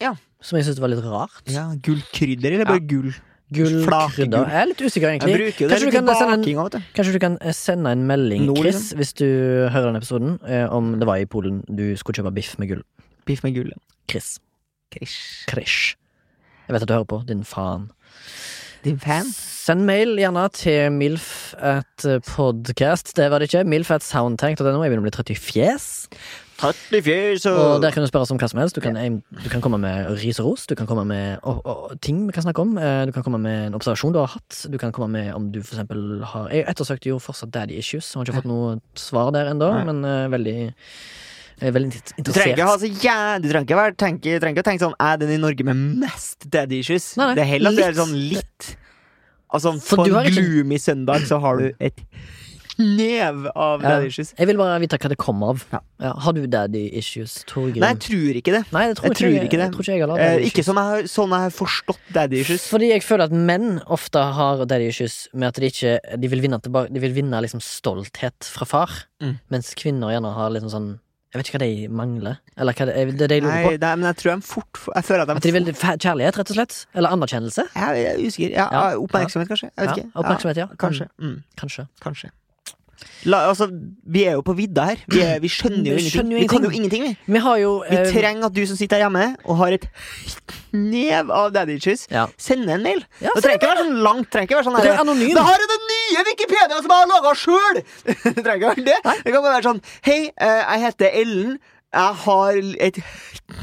Ja. Som jeg syntes var litt rart. Ja, gullkrydder eller bare gull? Gullkrydder. Jeg er litt usikker, Jeg egentlig. bruker jo Kanskje du, litt kan sende en, baking og til. kanskje du kan eh, sende en melding, Nord, Chris, liksom. hvis du hører den episoden, eh, om det var i Polen du skulle kjøpe biff med gull. Biff med gull. Chris. Krish. Krish. Jeg vet at du hører på, din faen. Din fan? Send mail gjerne til milf at podcast. Det var det ikke. Milf at soundtank.no. Jeg begynner å bli trøtt i fjes. Tatt i fjes Og der kan du spørre oss om hva som helst. Du kan, du kan komme med ris og ros. Du kan komme med og, og, ting vi kan snakke om. Eh, Du kan komme med en observasjon du har hatt. Du kan komme med om du for eksempel har Jeg ettersøkte jo fortsatt daddy issues. Jeg Har ikke fått noe svar der ennå, men uh, veldig jeg er veldig int- Du trenger ikke ha interessert. Du trenger ikke, være, tenke, trenger ikke å tenke sånn Er den i Norge med mest daddy issues? Nei, nei, det er heller at det er sånn litt Altså For har en ikke- gloomy søndag så har du et nev av daddy issues. Jeg vil bare vite hva det kommer av. Har du daddy issues, Torgrim? Nei, jeg tror ikke det. Nei, det tror jeg tror ikke det. Jeg tror ikke jeg har Eh, ikke som sånn jeg, sånn jeg har forstått daddy issues. Fordi jeg føler at menn ofte har daddy issues med at de ikke De vil vinne, de vil vinne liksom stolthet fra far, Mm. mens kvinner gjerne har liksom sånn Jeg vet ikke hva de mangler. Eller hva det, det det lurer på. nei, men jeg tror de fort Jeg føler at de At de vil kjærlighet, rett og slett? Eller anerkjennelse? Jeg er usikker. Ja, Ja. Oppmerksomhet, kanskje. Jeg vet Ja, ikke. oppmerksomhet, ja. Kanskje. Mm, Kanskje. kanskje. La, altså, vi er jo på vidda her. Vi, er, vi skjønner jo Vi ingenting. skjønner jo Vi kan jo ingenting, vi. Vi har jo Vi eh, trenger at du som sitter her hjemme og har et nev av daddy issues, Ja. sender en mail. Ja, det trenger ikke være sånn langt. Trenger ikke være sånn Det er her, anonym. Det her er den nye Wikipedia som jeg har laga sjøl! (laughs) det trenger ikke være det. Det kan bare være sånn Hei, eh, jeg heter Ellen. Jeg har et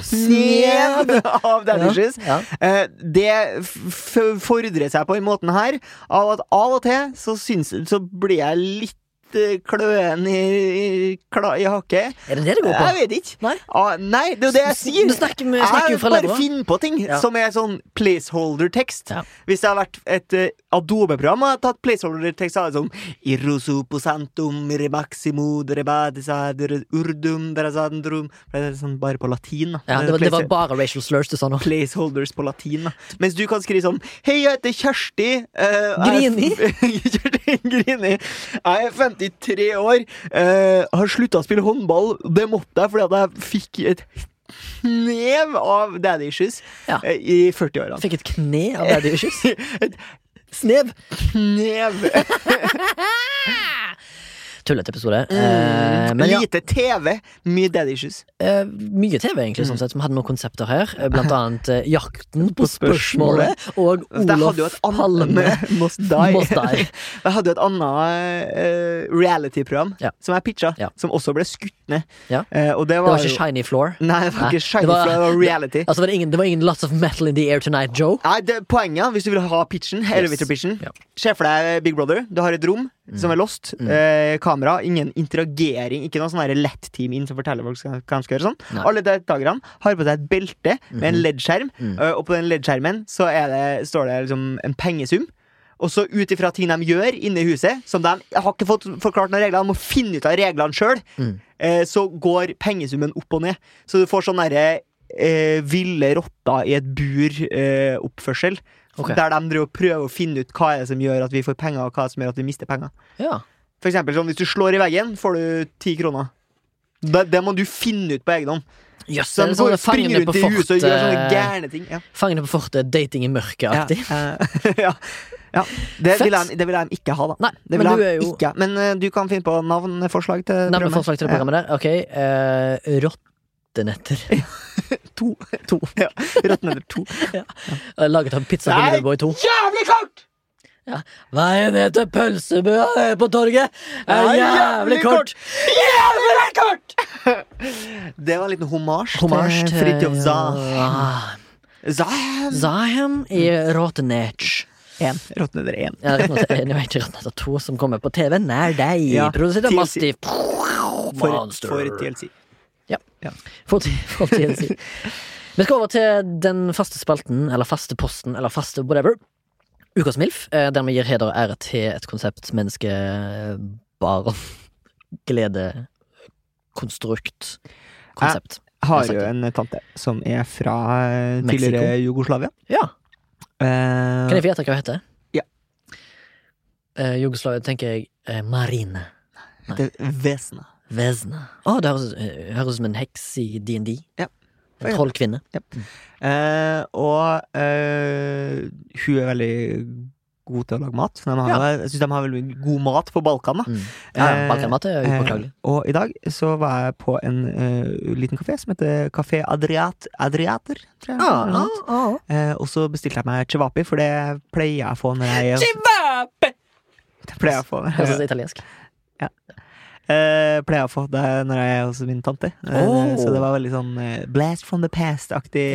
snev av daddy Ja, issues. ja. Eh, det f- fordrer seg på den måten her av at av og til så, syns, så blir jeg litt eh, kløen i, i, i hakket. Er det det det går på? Jeg vet ikke. Nei? Ah, nei, det er jo det jeg sier. Du snakker, med, snakker jeg bare finner på ting Ja. som er sånn placeholder-tekst. Ja. Hvis det har vært et uh, Adobe-program og jeg tatt placeholder-tekst, så sånn Irrosu posantum remaximo urdum sånn bare på latin. Ja, det, var, det var bare racial slurs du sa nå. Placeholders på latin. Mens du kan skrive sånn Hei, jeg heter Kjersti. Uh, Grini. (laughs) Kjersti Grini. Jeg er 53 år. eh, har slutta å spille håndball. Det måtte jeg fordi at jeg fikk et knev av daddy issues Ja. eh, i 40-åra. Fikk et kne av daddy issues. (laughs) et Snev. Snev. (laughs) Tullete episode. Eh, men ja, Lite TV, mye daddy issues. eh, mye TV, egentlig, sånn sett. som hadde noen konsepter her. eh, Blant annet eh, Jakten (laughs) på spørsmålet. og Olof Palme. Must Die. Must Die. Jeg hadde jo et annet eh, reality-program Ja. som jeg pitcha, Ja. som også ble skutt ned. Ja. Eh, og det Det var, var ikke jo Shiny Floor. Nei, det var Nei, ikke Shiny det var- Floor, det var (laughs) reality. Altså, var det, ingen, det var ingen Lots of Metal in the Air Tonight, Joe. Nei, det, Poenget, hvis du vil ha pitchen, elevator-pitchen Ja. Se for deg Big Brother. Du har et rom som er lost. Mm. Eh, kamera, ingen interagering. Ikke noe sånn her lett-team inn som forteller folk hva de skal gjøre. Sånn. Nei. Alle deltakerne har på seg et belte med en LED-skjerm, Mm. eh, og på den LED-skjermen så det, står det liksom en pengesum. Og så ut ifra ting de gjør inne i huset, som de har ikke fått forklart noen regler, de må finne ut av reglene sjøl, Mm. eh, så går pengesummen opp og ned. Så du får sånn derre eh, ville rotter i et bur-oppførsel. Ok. Der de driver og prøver å finne ut hva er det som gjør at vi får penger, og hva som gjør at vi mister penger. Ja. For eksempel sånn, Hvis du slår i veggen, får du ti kroner. Det, det må du finne ut på egen hånd. Yes, Så de er sånn springer rundt på i huset og gjør sånne gærne ting. Ja. Fangene på fortet, dating i mørket-aktig. Ja, eh, (laughs) ja. ja. Det, vil jeg, det vil jeg ikke ha, da. Nei, Det men du er jo ikke. Men uh, du kan finne på navneforslag til Navneforslag til programmet der. Ok. uh, Rottenetter. Ja. (laughs) To. To. Ja. Rødt to. (laughs) Ja, Laget av Pizza til Delivery Boy 2. Jævlig kort! Veien ned til pølsebua på torget er Nei, jævlig kort. Jævlig kort! (laughs) Det var en liten homasj til til Fridtjof Zahm. Ah, Zahm. Zahem i Rotenech. En. Rottneder én. Ja, Rottenetter 2, som kommer på TV nær deg. Ja, Produsert av Mastiff. For, for TLC. For, for sin. Vi skal over til den faste spalten, eller faste posten, eller faste whatever. Ukas MILF, eh, der vi gir heder og ære til et konsept, menneske, bare (laughs) glede, konstrukt, konsept. Har jo en tante som er fra eh, tidligere Jugoslavia. Ja. Uh, Kan jeg få gjette hva hun heter? Ja. Uh, Jugoslavia tenker jeg uh, Marine. det er Vesna. Å, det høres, eh, høres ut som en heks i DND. Ja. En trollkvinne. Eh, og eh, hun er veldig god til å lage mat. De har, Ja. Jeg syns de har veldig god mat på Balkan. da Mm. Ja, Eh, Balkanmat er upåklagelig. Eh, og i dag så var jeg på en uh, liten kafé som heter Kafé Adriat, Adriater. Tror jeg, Ah, ah, ah. Eh, og så bestilte jeg meg cevapi, for det pleier jeg å få når jeg Det pleier jeg å få Høres italiensk. jeg, eh, pleier jeg å få det når jeg er hos min tante. Oh. Så det var veldig sånn eh, blast from the past-aktig.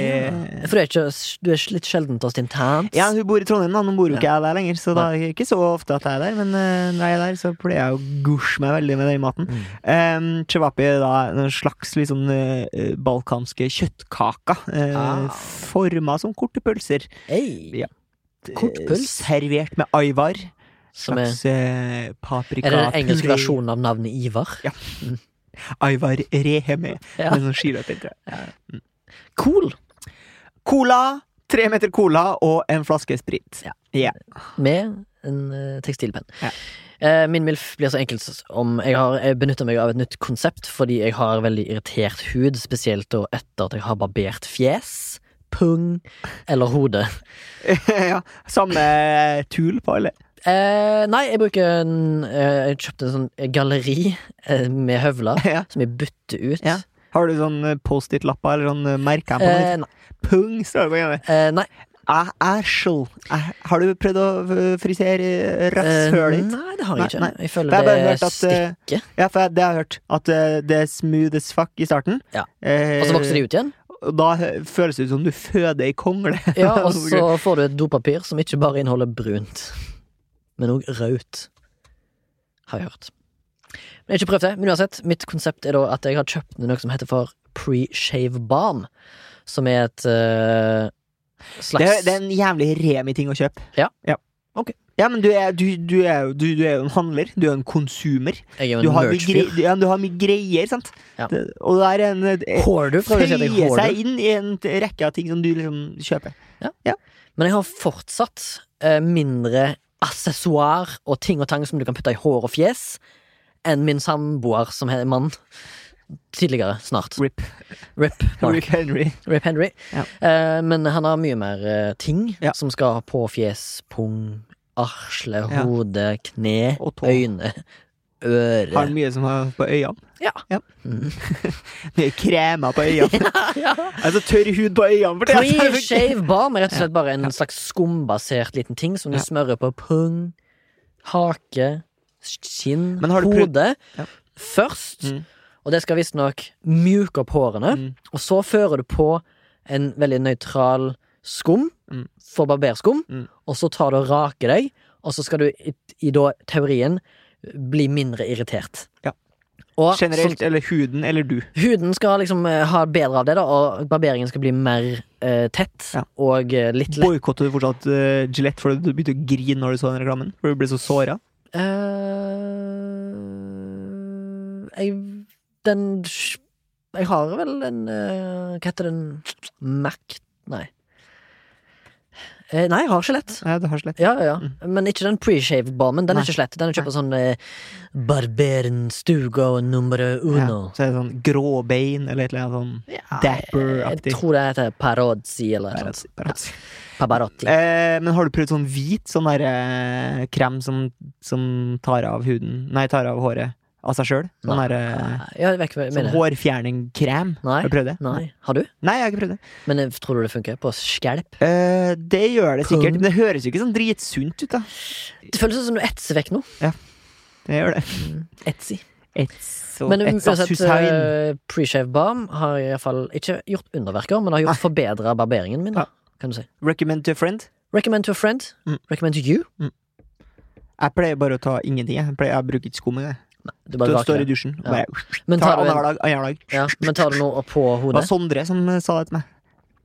For du er, ikke, du er litt sjeldent hos din tante. Ja, hun bor i Trondheim, da. Nå bor jo ikke jeg der lenger, så da er det ikke så ofte at jeg er der. Men uh, når jeg er der, så pleier jeg å gusje meg veldig med den maten. Mm. Um, Cevapi er da en slags sånn eh, balkanske kjøttkaker. Uh, Ah. Forma som korte pølser. Hey, Ja. Kortpøls? Servert med aivar. Som Slags er, paprika er det den engelske versjonen av navnet Ivar? Aivar Reheme. Ja. Med sånn skiløper, tror jeg. Cool! Cola. Tre meter cola og en flaske sprit. Ja. Yeah. Med en eh, tekstilpenn. Ja. Eh, min MILF blir så enkelt som Jeg har benytta meg av et nytt konsept fordi jeg har veldig irritert hud, spesielt etter at jeg har barbert fjes, pung eller hode. (laughs) ja. Samme tul på alle. Eh, nei, jeg bruker en eh, Jeg kjøpte en sånn galleri eh, med høvler (laughs) Ja. som jeg bytter ut. Ja. Har du sånn eh, Post-It-lapper eller sånn eh, merker på Eh, den? nei. Pung, står det på ene. Eh, nei. Æ- Æsjel. Æ- Har du prøvd å eh, frisere eh, Eh, rasshølet ditt? nei, det har jeg ikke. nei. Jeg For føler jeg har bare det hørt at, eh, stikker. Ja, for jeg- det har jeg hørt. At eh, det er smooth as fuck i starten. Ja. Eh, Og så vokser de ut igjen. Og da hø- føles det ut som du føder ei kongle. Ja, (laughs) og så får du et dopapir som ikke bare inneholder brunt, men òg rødt. Har jeg hørt. Men jeg har ikke prøvd det. Men uansett, mitt konsept er da at jeg har kjøpt noe som heter for pre-shave balm. Som er et eh, det, slags er- det er en jævlig remi-ting å kjøpe. Ja. ja. Ok. Ja, men du er, du, du, er du, du er jo en handler. Du er jo en konsumer. Jeg er Du jo en har, mye ja, du har mye greier, sant? Ja. Det, og det er en eh, Hoarder, prøver å si jeg seg inn i en rekke av ting som du liksom kjøper. Men jeg har fortsatt eh, mindre accessoire og ting og tang som du kan putte i hår og fjes, enn min samboer som er mann. Tidligere. Snart. Rip. Rip. (laughs) Rick Henry. Rip Henry. Ja. Eh, men han har mye mer eh, ting Ja. som skal på fjes, pung, arsle, hode, kne, øyne, øre. Har han mye som har på øynene? Ja. Mm. (laughs) Mye kremer på øynene. (laughs) altså tørr hud på øynene. For er- Pre-shave balm er rett og slett bare en slags skumbasert liten ting som du Ja. smører på pung, hake, kinn, Men har du hode Ja. først. Mm. Og det skal visstnok mjuke opp hårene. Mm. Og så fører du på en veldig nøytral skum, Mm. for barberskum, Mm. og så tar du og raker deg, og så skal du i, i da teorien bli mindre irritert. Ja. Og Generelt, så, eller huden, eller du. huden skal liksom eh, ha bedre av det, da, og barberingen skal bli mer eh, tett Ja. og eh, litt lett. Boikotter du fortsatt uh, Gillette fordi du begynte å grine når du så den reklamen? For du ble så såra? Uh, jeg Den Jeg har vel en uh, Hva heter den Mac Nei. Eh, nei, jeg har skjelett. Ja, du har slett. Ja, ja, ja. Men ikke den pre-shave balmen. Den er ikke slett. Den er kjøpt på sånn eh, Barberen Stugo numero Ja. uno. Så er det sånn grå bein, eller et eller annet sånn Ja, Dapper-aktig. Jeg tror det heter Parodzi eller noe sånt. Parodzi. Pabarotti. Eh, men har du prøvd sånn hvit sånn der, eh, krem som, som tar av huden Nei, tar av håret av seg sjøl? Sånn eh, Ja, ikke sånn hårfjerningkrem? Har du prøvd det? Nei. Har du? Nei, jeg har ikke prøvd det. Men eh, tror du det funker? På skjelp? Eh, det gjør det sikkert, men det høres jo ikke sånn dritsunt ut, da. Det føles som du etser vekk noe. Det gjør det. Etsy. Ets og Men uansett, uh, pre-shave balm har iallfall ikke gjort underverker, men har gjort forbedra barberingen min, da, kan du si. Recommend to a friend. Recommend to a friend. Mm. Recommend to you. Jeg pleier bare å ta ingenting. Jeg, pleier, jeg bruker ikke skum engang. Du Du står i dusjen Ja. bare Men tar tar du, annenhver en, dag. Annenhver dag. ja, men tar du noe på hodet? Det var? Sondre som eh, sa det til meg.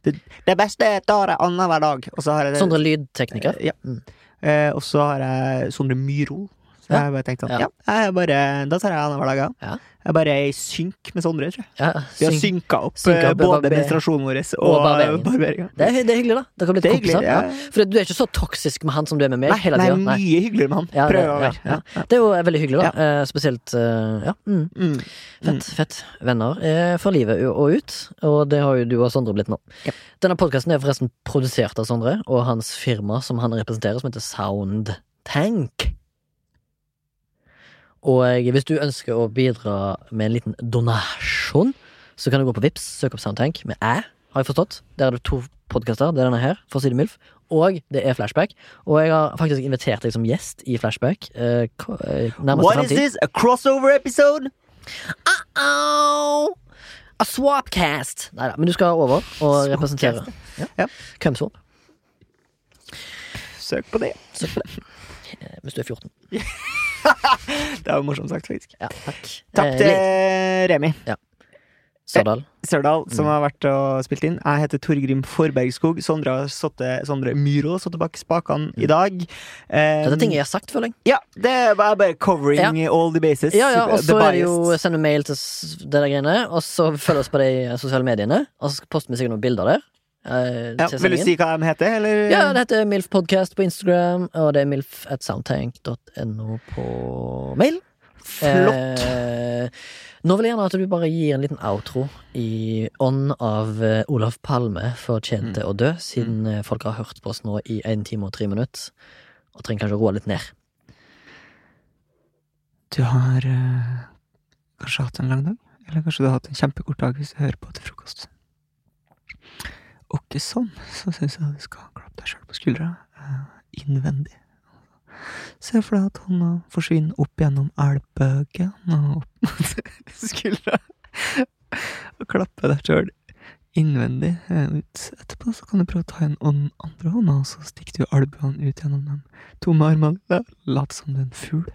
Det, det beste tar jeg annenhver dag. Og så har jeg det Sondre lydtekniker. Ja. Mm. Eh, og så har jeg Sondre Myrhol. Så Ja. jeg bare tenkt sånn, Ja. jeg bare, da tar jeg annenhver dag, ja. Jeg Jeg er bare i synk med Sondre, tror jeg. Ja, Vi har synka opp, synka eh, opp både administrasjonen menstruasjonen vår og, og barberinga. det, det er hyggelig, da. Det er hyggelig. kompiser. Ja. Ja. For du er ikke så toksisk med han som du er med meg Nei, hele nei, tida. mye hyggeligere med han. Ja, det- Prøver å være. Det er jo veldig hyggelig, da. Eh, spesielt eh, Ja. Mm. Mm. Fett, fett. Venner er for livet og ut, og det har jo du og Sondre blitt nå. Ja. Denne podkasten er forresten produsert av Sondre og hans firma som han representerer, som heter Soundtank. Og hvis du ønsker å bidra med en liten donasjon, så kan du gå på Vips, søk opp Soundtank med æ, har jeg forstått. Der er det to podkaster. Det er denne her, For å si det mildt, og det er Flashback. Og jeg har faktisk invitert deg som gjest i Flashback. Eh, eh, nærmeste What is this? A crossover episode? Au! A swapcast! Nei da, men du skal over og representere. Ja. Ja. Cumswap, Søk på det. eh, hvis du er 14. (laughs) (laughs) Det var morsomt sagt, faktisk. Ja, takk. Takk Eh, til Le- Remi Sørdal. Sørdal, som Mm. har vært og spilt inn. Jeg heter Torgrim Forbergskog. Sondre Sotte, Sondre Myhro har sittet bak spakene i dag. Um, Dette er ting jeg har sagt, føler jeg. Ja, det er bare covering all the bases. Ja, ja, og så er det jo sende mail til det der greiene, og så følg oss på de sosiale mediene, og så poster vi sikkert noen bilder der. Eh, ja, Vil du si hva den heter, eller? Ja, det heter Milf Podcast på Instagram, og det er milf at soundtank.no på mail. Flott. Eh, nå vil jeg gjerne at du bare gir en liten outro i ånd av eh, Olaf Palme fortjente Mm. å dø, siden mm. folk har hørt på oss nå i én time og tre minutter. og trenger kanskje å roe litt ned. Du har eh, kanskje hatt en lang dag, eller kanskje du har hatt en kjempekort dag hvis du hører på til frokost. Og ikke sånn, så syns jeg du skal klappe deg sjøl på skuldra, eh, innvendig. Se for deg at hånda forsvinner opp gjennom elvbøken og opp (laughs) skuldra, og klappe deg sjøl innvendig eh, ut. Etterpå så kan du prøve å ta en den andre hånda, og så stikker du albuene ut gjennom de tomme armene. Lat som du er en fugl.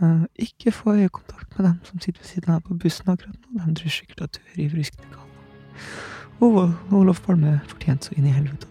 Eh, ikke få øyekontakt med dem som sitter ved siden av på bussen akkurat nå. De tror sikkert at du er i sknukkal. Og Olof Palme fortjente så inn i helvete